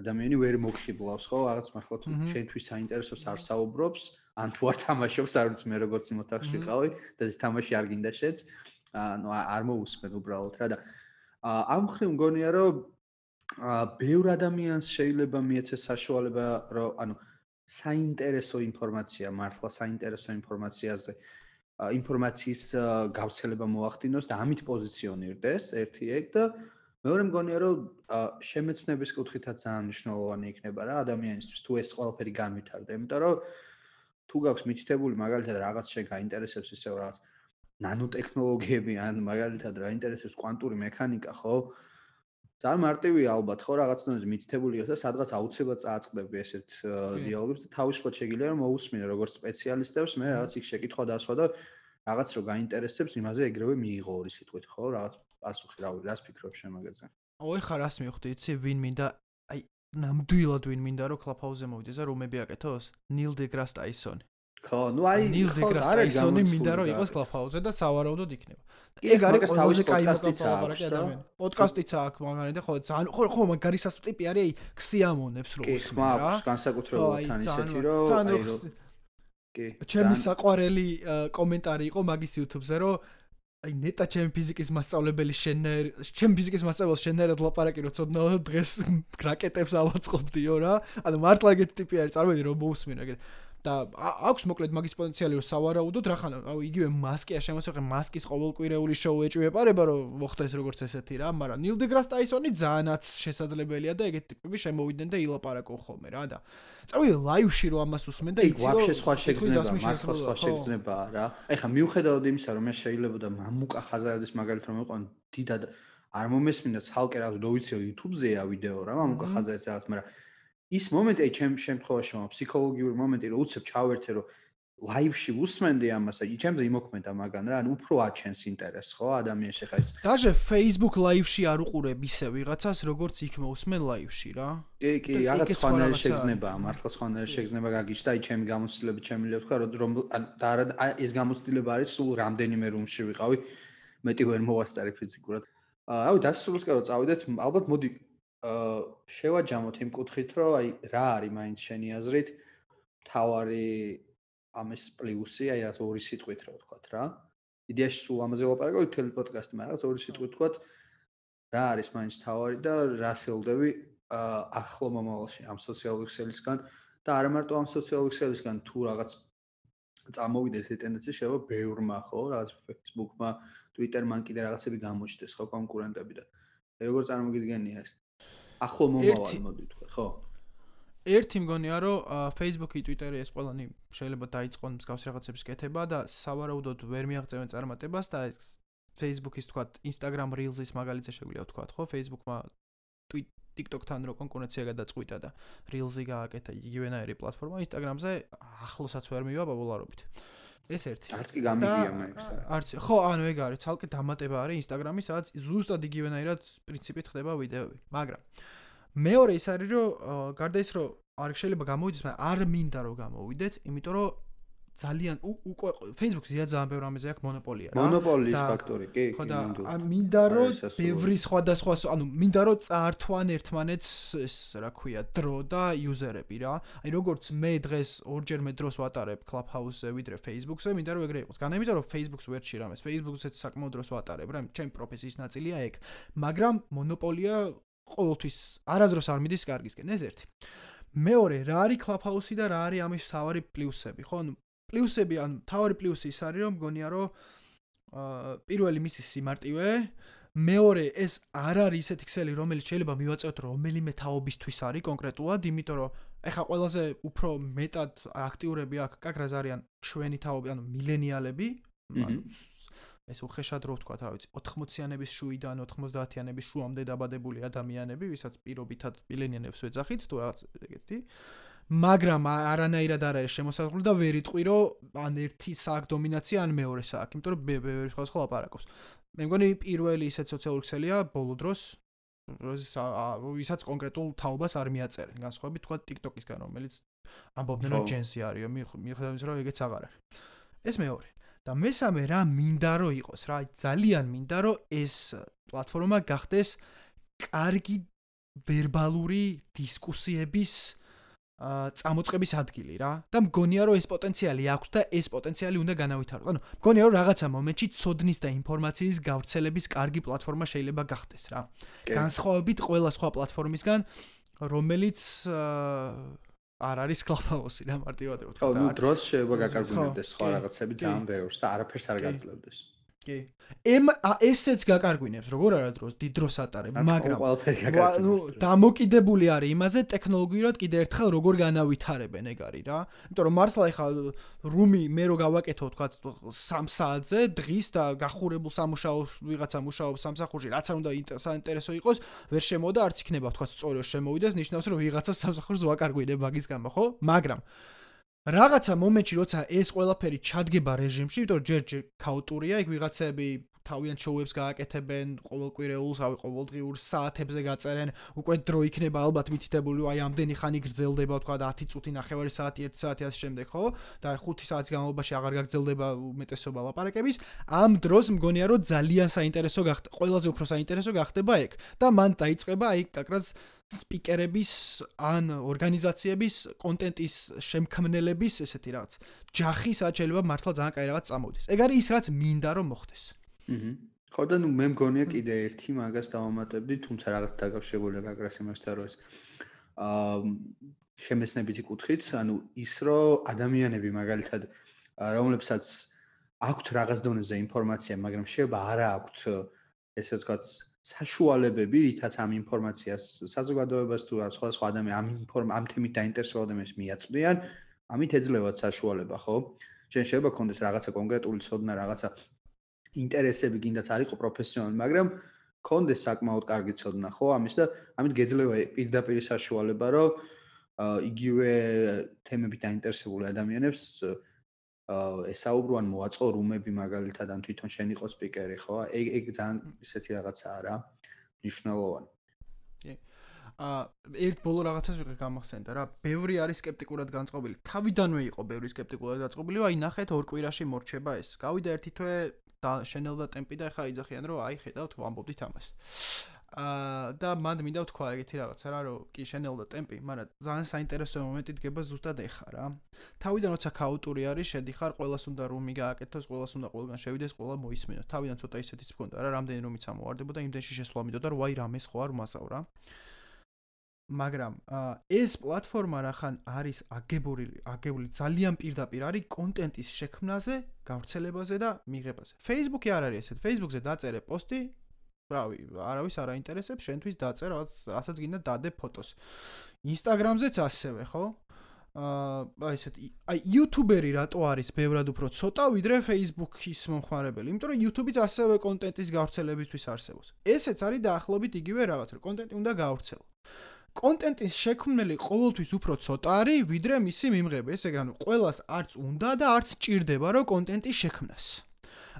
ადამიანი ვერ მოგხიბლავს ხო? რაღაც მართლა თუ შენთვის საინტერესოს არ საუბრობს ან თუ არ თამაშობს არ ვიცი მე როგორც იმ ოთახში ყავი და ეს თამაში არ გინდა შეც ანუ არ მოусმენ უბრალოდ რა და ამ ხრი მგონია რომ ბევრ ადამიანს შეიძლება მიეცეს საშუალება რომ ანუ საინტერესო ინფორმაცია მართლა საინტერესო ინფორმაციაზე ინფორმაციის გავრცელება მოახდინოს და ამით პოზიციონირდეს ერთი ეგ და მეორე მგონია რომ შემეცნების კუთხითაც ძალიან მნიშვნელოვანი იქნება რა ადამიანისთვის თუ ეს ყველაფერი განვითარდა იმიტომ რომ თუ გაქვს მითითებული მაგალითად რაღაც შე გაინტერესებს ისე რაღაც ნანოტექნოლოგიები ან მაგალითად რა ინტერესებს კვანტური მექანიკა ხო ძალიან მარტივია ალბათ ხო რაღაცნაირად მითითებული იყოს და სადღაც აუცილებლად წააწყდები ესეთ დიალოგებს და თავისუფლად შეგიძლია რომ მოусმინე როგორც სპეციალისტებს მე რაღაც იქ შეკითხვა დასვა და რაღაც რო გაინტერესებს იმაზე ეგრევე მიიღო ორი სიტყვით ხო რაღაც პასუხი რავი რას ფიქრობ შემაგეზე ოი ხარ რას მივხვდი იცი ვინ მინდა აი ნამდვილად ვინ მინდა რომ კლაფაუზე მოვიდეს და რომები აკეთოს? ნილ დეგრას ტაისონი ხო, ნუ აი ნილ დეგრას ტაისონი მინდა რომ იყოს კლაფაუზე და სავარაუდოდ იქნება. ეგ არის ყველაზე კაი მოკალაპარაკი ადამიანი. პოდკასტიც აქვს მაგარი და ხო ძალიან ხო ხო მაგარი სასტიპი არის აი ქსიამონებს რო უსმენ რა. კი, ხმავს განსაკუთრებულად თან ისეთი რომ აი რო კი. ჩემი საყვარელი კომენტარი იყო მაგის YouTube-ზე რომ აი ნეტა ჩემი ფიზიკის მასწავლებელი შენერ ჩემი ფიზიკის მასწავლებელს შენერად ლაპარაკი რო ცოდნა დღეს რაკეტებს ავაწყობდიო რა. ანუ მართლა ეგეთი ტიპი არის წარმოიდი რომ მოусმინო ეგეთი. და აქვს მოკლედ მაგის პოტენციალი რომ სავარაუდოდ რა ხან აუ იგივე მასკია შემოსახე მასკის ყოველკვირეული შოუ ეჭვეპარება რომ მოხდეს როგორც ესეთი რა მაგრამ ნილ დეგრას ტაისონი ძალიანაც შესაძლებელია და ეგეთი ტიპები შემოვიდნენ და ილაპარაკო ხოლმე რა და წავიდე ლაივში რომ ამას უსმენ და იცი რომ ვაფშე სხვა შეგზნება მართლა სხვა შეგზნებაა რა. ეხლა მიუხედავად იმისა რომ მე შეიძლება და მამუკა ხაზარაძის მაგალითად რომ იყო დიდად არ მომესმინდა ცალკე რა რო ვიცი YouTube-ზეა ვიდეო რა მამუკა ხაზარაძის რაღაც მაგრამ ის მომენტი ჩემ შემთხვევაში მო ფსიქოლოგიური მომენტი რომ უცებ ჩავერთე რომ ლაივში უსმენდი ამას აი ჩემზე იმოქმედა მაგან რა ანუ უფრო აჩენს ინტერესს ხო ადამიანს ხა ის. დაჟე Facebook ლაივში არ უყურებ ისე ვიღაცას როგორც იქ მოусმენ ლაივში რა. კი კი რაღაც სხვანაირი შეგზნება მართლა სხვანაირი შეგზნება გაგიჩნდა აი ჩემი გამოცდილება ჩემი ლევ თქვა რომ და არა ეს გამოცდილება არის სულ რამდენიმე რუმში ვიყავი მეტი ვერ მოვასწარი ფიზიკურად. აი დასრულს კი რომ წავიდეთ ალბათ მოდი შევაჯამოთ იმ კუთხით, რომ აი რა არის მაინც შენი აზრით თავარი ამის პლუსი, აი რაც ორი სიტყვით რა ვთქვათ რა. იდეაში სულ ამაზე ვაპარაკო თელ პოდკასტი, მაგრამ ორი სიტყვით ვთქვათ რა არის მაინც თავარი და რა სელდები ახლო მომავალში ამ სოციალური ქსელისგან და არა მარტო ამ სოციალური ქსელისგან თუ რაღაც წამოვიდეს ეს ტენდენცია შევა ბევრმა ხო, რაღაც Facebook-მა, Twitter-მან კიდე რაღაცები გამოჩნდეს ხო კონკურენტები და როგორ წარმოგიდგენია ეს? ახლო მომავალი მოდი თქვა, ხო? ერთი მგონია რომ Facebook-ი, Twitter-ი ეს ყველანი შეიძლება დაიწყონ მსგავს რაღაცების კეთება და სავარაუდოდ ვერ მიაღწევენ წარმატებას და ეს Facebook-ის თქვა Instagram Reels-ის მაგალითზე შეგვიძლია თქვა, ხო? Facebook-მა TikTok-თან რო კონკურენცია გადაწყვიტა და Reels-ი გააკეთა იგივენაირი პლატფორმა Instagram-ზე ახლოსაც ვერ მივა პოპულარობით. ეს ერთი. არც კი გამიგია მაგას. არც ხო, ანუ ეგ არის, ცალკე დამატება არის Instagram-ის, სადაც ზუსტად იგივენაირად პრინციპით ხდება ვიდეოები. მაგრამ მეორე ის არის, რომ გარდა ის, რომ არ შეიძლება გამოვიდეს, მაგრამ არ მინდა რომ გამოვიდეთ, იმიტომ რომ ძალიან უკვე Facebook-ს ზია ძალიან ბევრი ამაზე აქვს მონოპოლია რა. მონოპოლიის ფაქტორი, კი, კი. ხო და მინდა რომ ბევრი სხვადასხვა, ანუ მინდა რომ წაართვან ერთმანეთს ეს რა ქვია, დრო და იუზერები რა. აი როგორც მე დღეს ორჯერ მე დროს ვატარებ Clubhouse-ზე ვიდრე Facebook-ზე, მინდა რომ ეგრე იყოს. განაიმედა რომ Facebook-ს ვერ ჩირამეს. Facebook-ზეც საკმაოდ დროს ვატარებ რა, ჩემი პროფესიის ნაწილია ეგ. მაგრამ მონოპოლია ყოველთვის არადროს არ მიდის კარგისკენ, ეს ერთი. მეორე, რა არის Clubhouse-ი და რა არის ამის თავარი პლუსები, ხო? ანუ პლუსები ან თავი პლუსი ის არის რომ მგონია რომ აა პირველი მისი სიმარტივე მეორე ეს არ არის ისეთი ქსელი რომელიც შეიძლება მივაწევთ რომელიმე თაობისთვის არის კონკრეტულად იმიტომ რომ ეხა ყველაზე უფრო მეტად აქტიურები აქ კაკრას არიან ჩვენი თაობი ანუ მილენიალები ეს უხეშად რო ვთქვა, რა ვიცი, 80-იანების შუიდან 90-იანების შუამდე დაბადებული ადამიანები, ვისაც პირობითად მილენიალებს ვეძახით, თუ რაღაც ეგეთი. მაგრამ არანაირად არ არის შემოსაზღვრული და ვერ იტყვი რომ ან ერთი სააქ დომინაცია ან მეორე სააქ, იმიტომ რომ ბევრი სხვა სხვა ლაპარაკობს. მე მგონი პირველი ისეთ სოციალური ქსელია ბოლო დროს ვისაც კონკრეტულ თაობას არ მიაწერენ, განსხვავებით თქვა TikTok-ისგან, რომელიც ამბობდნენ რომ ჯენსი არისო, მიხედავთ რომ ეგეც აღარ არის. ეს მეორე. და მესამე რა მინდა რომ იყოს რა, ძალიან მინდა რომ ეს პლატფორმა გახდეს კარგი ვერბალური დისკუსიების წამოწყების ადგილი რა და მგონია რომ ეს პოტენციალი აქვს და ეს პოტენციალი უნდა განავითაროთ. ანუ მგონია რომ რაღაცა მომენტში ცოდნის და ინფორმაციის გავრცელების კარგი პლატფორმა შეიძლება გახდეს რა. განსხვავებით ყველა სხვა პლატფორმისგან, რომელიც არ არის კლაფაოსი რა მარტივად ვთქვა. ხო, ნუ დროს შეიძლება გაკარგუნებდეს სხვა რაღაცები ძალიან ბევრს და არაფერს არ გაძლევდეს. კი. ემ ესეც გაკარგვინებს, როგორ არა დროს, დიდ დროს ატარებ, მაგრამ ნუ დამოკიდებული არის იმაზე ტექნოლოგიურად კიდე ერთხელ როგორ განავითარებენ ეგ არის რა. იმიტომ რომ მართლა ეხლა რუმი მე რო გავაკეთო თქვა 3 საათზე დღის და გახურებულ სამუშაოს ვიღაცა მუშაობს სამსახურში, რაც არ უნდა საინტერესო იყოს, ვერ შემოდა არც იქნება თქვა სწორი შემოვიდეს, ნიშნავს რომ ვიღაცა სამსახურს ვაკარგვინებ მაგის გამო, ხო? მაგრამ რაღაცა მომენტში როცა ეს ყველაფერი ჩადგება რეჟიმში, იმიტომ რომ ჯერ-ჯერ ქაოტურია, იქ ვიღაცები თავიანთ შოუებს გააკეთებენ ყოველკვირეულს, ავი ყოველდღიურ საათებზე გაწერენ, უკვე დრო იქნება ალბათ მითითებული, აი ამდენი ხანი გრძელდება, თქვა 10 წუთი, ნახევარი საათი, 1 საათი ასე შემდეგ, ხო? და 5 საათის განმავლობაში აღარ გაგრძელდება უმეტესობა ლაპარაკების. ამ დროს მგონია რომ ძალიან საინტერესო გახდა, ყველაზე უფრო საინტერესო გახდება ეგ. და მან დაიწყება აი კაკრას სპიკერების ან ორგანიზაციების კონტენტის შემქმნელების ესეთი რაღაც ჯახი სადაც შეიძლება მართლა ძალიან კაი რაღაც წამოვიდეს. ეგ არის ის რაც მინდა რომ მოხდეს. აჰა. ხო და ნუ მე მგონია კიდე ერთი მაგას დავამატებდი, თუმცა რაღაც დაკავშირებული რაგრას იმასთან რომ ეს აა შემეცნებითი კუთხით, ანუ ის რომ ადამიანები მაგალითად რომლებსაც აქვთ რაღაც დონეზე ინფორმაცია, მაგრამ შეიძლება არა აქვთ ესე ვთქვათ საშუალებები, რითაც ამ ინფორმაციას საზოგადოებას თუ სხვადასხვა ადამიანები ამ ინფორმ ამ თემით დაინტერესებულ ადამიანებს მიაწვდიან, ამით ეძლევათ საშუალება, ხო? შენ შეიძლება კონდეს რაღაცა კონკრეტული ცოდნა, რაღაცა ინტერესები გინდათ არ იყო პროფესიონალი, მაგრამ კონდეს საკმაოდ კარგი ცოდნა ხო ამის და ამით გეძლევა პირდაპირ საშუალება, რომ იგივე თემებით დაინტერესებული ადამიანებს ესაუბრონ მოაწყო რუმები მაგალითად ან თვითონ შენ იყო სპიკერი ხო? ეგ ეგ ძალიან ისეთი რაღაცაა რა მნიშვნელოვანი. კი. ა ერთ ბოლო რაღაცას ვიღე გამახსენდა რა. ბევრი არის скеპტიკურად განწყობილი. თავიდანვე იყო ბევრი скеპტიკურად განწყობილი, აი ნახეთ ორ კვირაში მორჩება ეს. გავიდა ერთი თვე შენელდა ტემპი და ეხა იძახიან რომ აი ხედავთ ვამბობდით ამას. აა და მანდ მინდა ვთქვა ეგეთი რაღაცა რა რომ კი შენელდა ტემპი, მაგრამ ძალიან საინტერესო მომენტი დგება ზუსტად ეხა რა. თავიდან როცა ქაუტური არის, შედიხარ, ყოველას უნდა რომი გააკეთოს, ყოველას უნდა ყველგან შევიდეს, ყველა მოისმენოს. თავიდან ცოტა ისეთიც მქონდა რა, რამდენი რომიც ამოვარდებოდა, იმდენში შესვლა მიდოდა, რომ აი რამეს ხო არ მასავ რა. მაგრამ ეს პლატფორმა რახან არის აგებული, აგებული ძალიან პირდაპირ არის კონტენტის შექმნაზე, გავრცელებაზე და მიღებაზე. Facebook-ი არ არის ესეთ. Facebook-ზე დაწერე პოსტი, რავი, არავის არ აინტერესებს, შენთვის დაწერ, რასაც გინდა დადე ფოტოს. Instagram-ზეც ასევე, ხო? აა აი ესეთი აი YouTuber-ი რატო არის ბევრად უფრო ცოტა ვიდრე Facebook-ის მომხმარებელი? იმიტომ რომ YouTube-იც ასევე კონტენტის გავრცელებისთვის არსებობს. ესეც არის დაახლოებით იგივე რაღაც, რომ კონტენტი უნდა გავრცელო. კონტენტის შექმნელი ყოველთვის უფრო ცოტა არის ვიდრე მისი მიმღები. ესე იგი, ანუ ყოველას არც უნდა და არც ჭირდება, რომ კონტენტი შექმნას.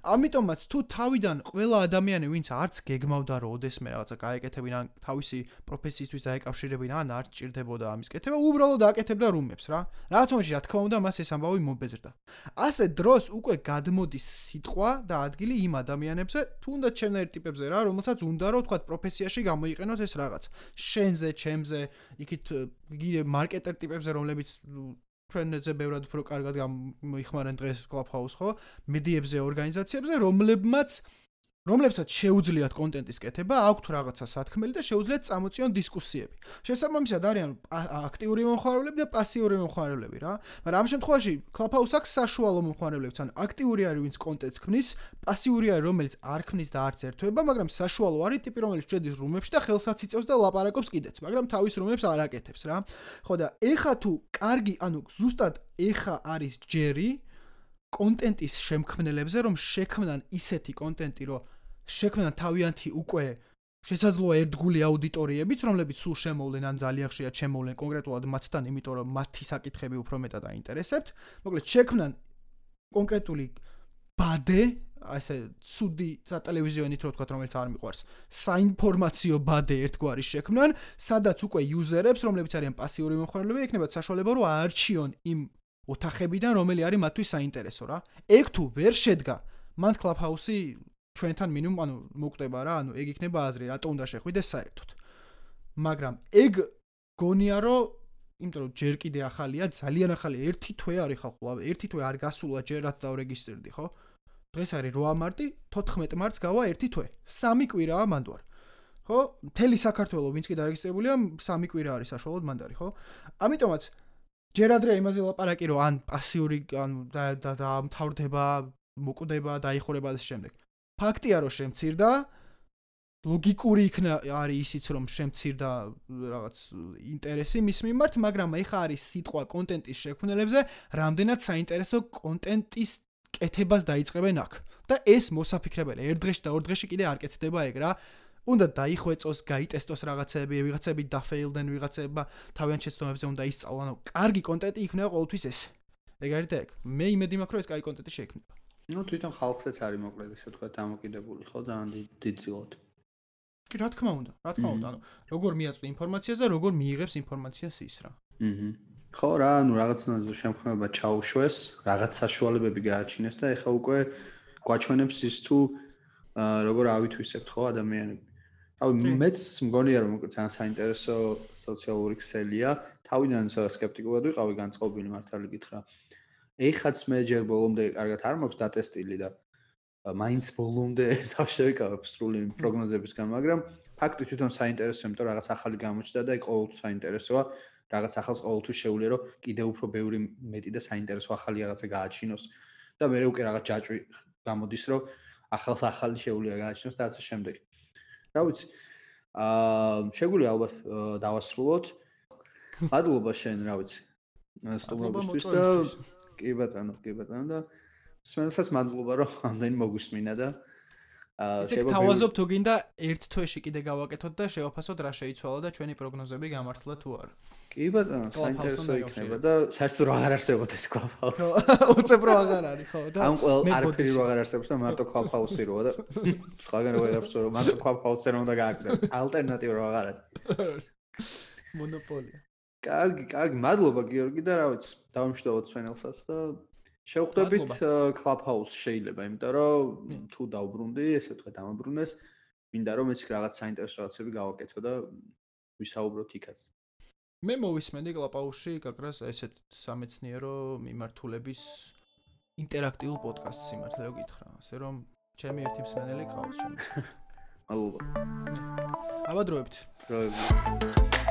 ამიტომაც თუ თავიდან ყველა ადამიანი ვინც არც გეგმავდა რომ ოდესმე რაღაცა გაეკეთებინა თავისი პროფესიისთვის დაეკავშირებინა ან არც ჭირდებოდა ამის კეთება უბრალოდ აკეთებდა რუმებს რა. რაც მომენტში რა თქმა უნდა მას ეს ამბავი მობეზრდა. ასე დროს უკვე გადმოდის სიტყვა და ადგილი იმ ადამიანებზე თუნდაც ჩემნაირ ტიპებზე რა რომელსაც უნდა რომ თქვა პროფესიაში გამოიყენოთ ეს რაღაც. შენზე ჩემზე იქით მარკეტერ ტიპებზე რომლებიც ჩვენზე ბევრად უფრო კარგად მოიხმარენ დღეს კლუბჰაუს ხო? მედიებზე, ორგანიზაციებზე, რომლებმაც რომლებსაც შეუძლიათ კონტენტის კეთება, აქვთ რაღაცა სათქმელი და შეუძლიათ წამოწიონ დისკუსიები. შესაბამისად არიან აქტიური მომხმარებლები და პასიური მომხმარებლები რა. მაგრამ ამ შემთხვევაში Clubhouse აქვს საშუალო მომხმარებლებიც, ან აქტიური არის ვინც კონტენტს ქმნის, პასიური არის რომელიც არ ქმნის და არც ერთვება, მაგრამ საშუალო არის ტიპი რომელიც შედის რუმებში და ხელსაც იწევს და ლაპარაკობს კიდეც, მაგრამ თავის რუმებს არ აკეთებს რა. ხო და ეხა თუ კარგი, ანუ ზუსტად ეხა არის ჯერი კონტენტის შემქმნელებზე, რომ შექმნან ისეთი კონტენტი, რომ შექმნან თავიანთი უკვე შესაძლოა ერთგული აუდიტორიებიც, რომლებიც სულ შემოვლენ ან ძალიან ხშირად შემოვლენ კონკრეტულად მათთან, იმიტომ რომ მათი საკითხები უფრო მეტად აინტერესებთ. მოკლედ, შექმნან კონკრეტული ბადე, ასე ცუდი სატელევიზიო ნიტრო თქვა, რომელიც არ მიყვარს. საინფორმაციო ბადე ერთგვარი შექმნან, სადაც უკვე იუზერებს, რომლებიც არიან პასიური მომხმარებლები, ექნებათ საშუალება, რომ აარჩიონ იმ ოთახებიდან, რომელი არის მათთვის საინტერესო რა. ეგ თუ ვერ შედგა, მან კლუბჰაუსი ჩვენთან მინიმუმ ანუ მოკვდება რა, ანუ ეგ იქნება აზრი, რატო უნდა შეხვიდეს საერთოდ. მაგრამ ეგ გონია რომ იმიტომ რომ ჯერ კიდე ახალია, ძალიან ახალია, ერთი თვე არის ხალ ყოლავ, ერთი თვე არ გასულა ჯერ რაც დავრეგისტრირდი, ხო? დღეს არის 8 მარტი, 14 მარტს გავა ერთი თვე. სამი კვირაა მანდوار. ხო? მთელი საქართველო ვინც კი დარეგისტრირებულია, სამი კვირა არის საშუალოდ მანდარი, ხო? ამიტომაც ჯერ ადრე იმაზე ლაპარაკი რომ ან პასიური ან დამთავრდება, მოკვდება, დაიხურება და ამ შემდეგ. ფაქტია რომ შემცირდა ლოგიკური იქნა არის ისიც რომ შემცირდა რაღაც ინტერესი მის მიმართ, მაგრამ ეხა არის სიტყვა კონტენტის შექმნელებზე, რამდენად საინტერესო კონტენტის კეთებას დაიწყებენ აქ. და ეს მოსაფიქრებელი, ერთ დღეში და ორ დღეში კიდე არ კეთდება ეგ რა. უნდა დაიხვეწოს, გაიტესტოს რაღაცები, ვიღაცები დაფეილდნენ, ვიღაცებმა თავიანთ შეცდომებზე უნდა ისწავლონ. კარგი კონტენტი იქნება ყოველთვის ეს. ეგ არის და ეგ. მე იმედი მაქვს რომ ეს კარგი კონტენტი შეიქმნება. Ну თვითონ ხალხსაც არის მოკლედ ისე თქვა დამოკიდებული ხო ძალიან დიდ ძილად კი რა თქმა უნდა, რა თქმა უნდა, ანუ როგორ მიაწვი ინფორმაციას და როგორ მიიღებს ინფორმაციას ის რა. აჰა. ხო რა, ანუ რაღაცნაირად შემქმნება ჩაუშვეს, რაღაც საშუალებები გააჩინეს და ეხა უკვე გვაჩვენებს ის თუ როგორ ავითვისებთ ხო ადამიანები. აი მეც მგონია რომ ძალიან საინტერესო სოციალური ქსელია. თავიდან სკეპტიკულად ვიყავი განწყობილი მართალი გითხრა. ეხაც მე ჯერ ბოლომდე კარგად არ მაქვს დატესტილი და მაინც ბოლომდე თავშევიკავებ სრული პროგნოზებისგან, მაგრამ ფაქტი თვითონ საინტერესოა, იმიტომ რაღაც ახალი გამოჩნდა და იქ ყოველთვის საინტერესოა, რაღაც ახალს ყოველთვის შეუძლია რომ კიდევ უფრო ბევრი მეტი და საინტერესო ახალი რაღაცა გააჩინოს და მე უკვე რაღაც ჯაჭვი გამოდის, რომ ახალს ახალი შეუძლია გააჩინოს და ასე შემდეგ. რა ვიცი. აა შეგვიძლია ალბათ დავასრულოთ. მადლობა შენ, რა ვიცი. სტუმრობისთვის და კი ბატონო, კი ბატონო და სმენსაც მადლობა რომ ამდენი მოგვისმინა და შეიძლება თავაზობ თუ გინდა ერთ თვეში კიდე გავაკეთოთ და შევაფასოთ რა შეიცვალა და ჩვენი პროგნოზები გამართლა თუ არა. კი ბატონო, საინტერესო იქნება და საერთოდ რა აღარ არსებობ ეს კლუბჰაუსი. უცებ რა აღარ არის ხო და ამ ყოველ არაფერი რა აღარ არსებობს და მარტო კლუბჰაუსი როა და სხვაგან რა აღარ არსებობს, მარტო კლუბჰაუსი რა უნდა გააკეთო. ალტერნატივა რა აღარ არის. მონოპოლია. კარგი, კარგი, მადლობა გიორგი და რა ვიცი, დავამშვიდობოთ ფენელსაც და შევხვდებით Clubhouse შეიძლება, იმიტომ რომ თუ დაუბრუნდი, ესე თქვა დამაბრუნეს, მინდა რომ ეს რაღაც საინტერესო რაღაცები გავაკეთო და ვისაუბროთ იქაც. მე მოვისმენდი Clubhouse-ში გაკრას ესეთ სამეცნიერო მიმართულების ინტერაქტიულ პოდკასტს სიმართლე გითხრა, ასე რომ ჩემი ერთი მსმენელი ყავს ჩემს. მადლობა. აბა დროებთ. დროებთ.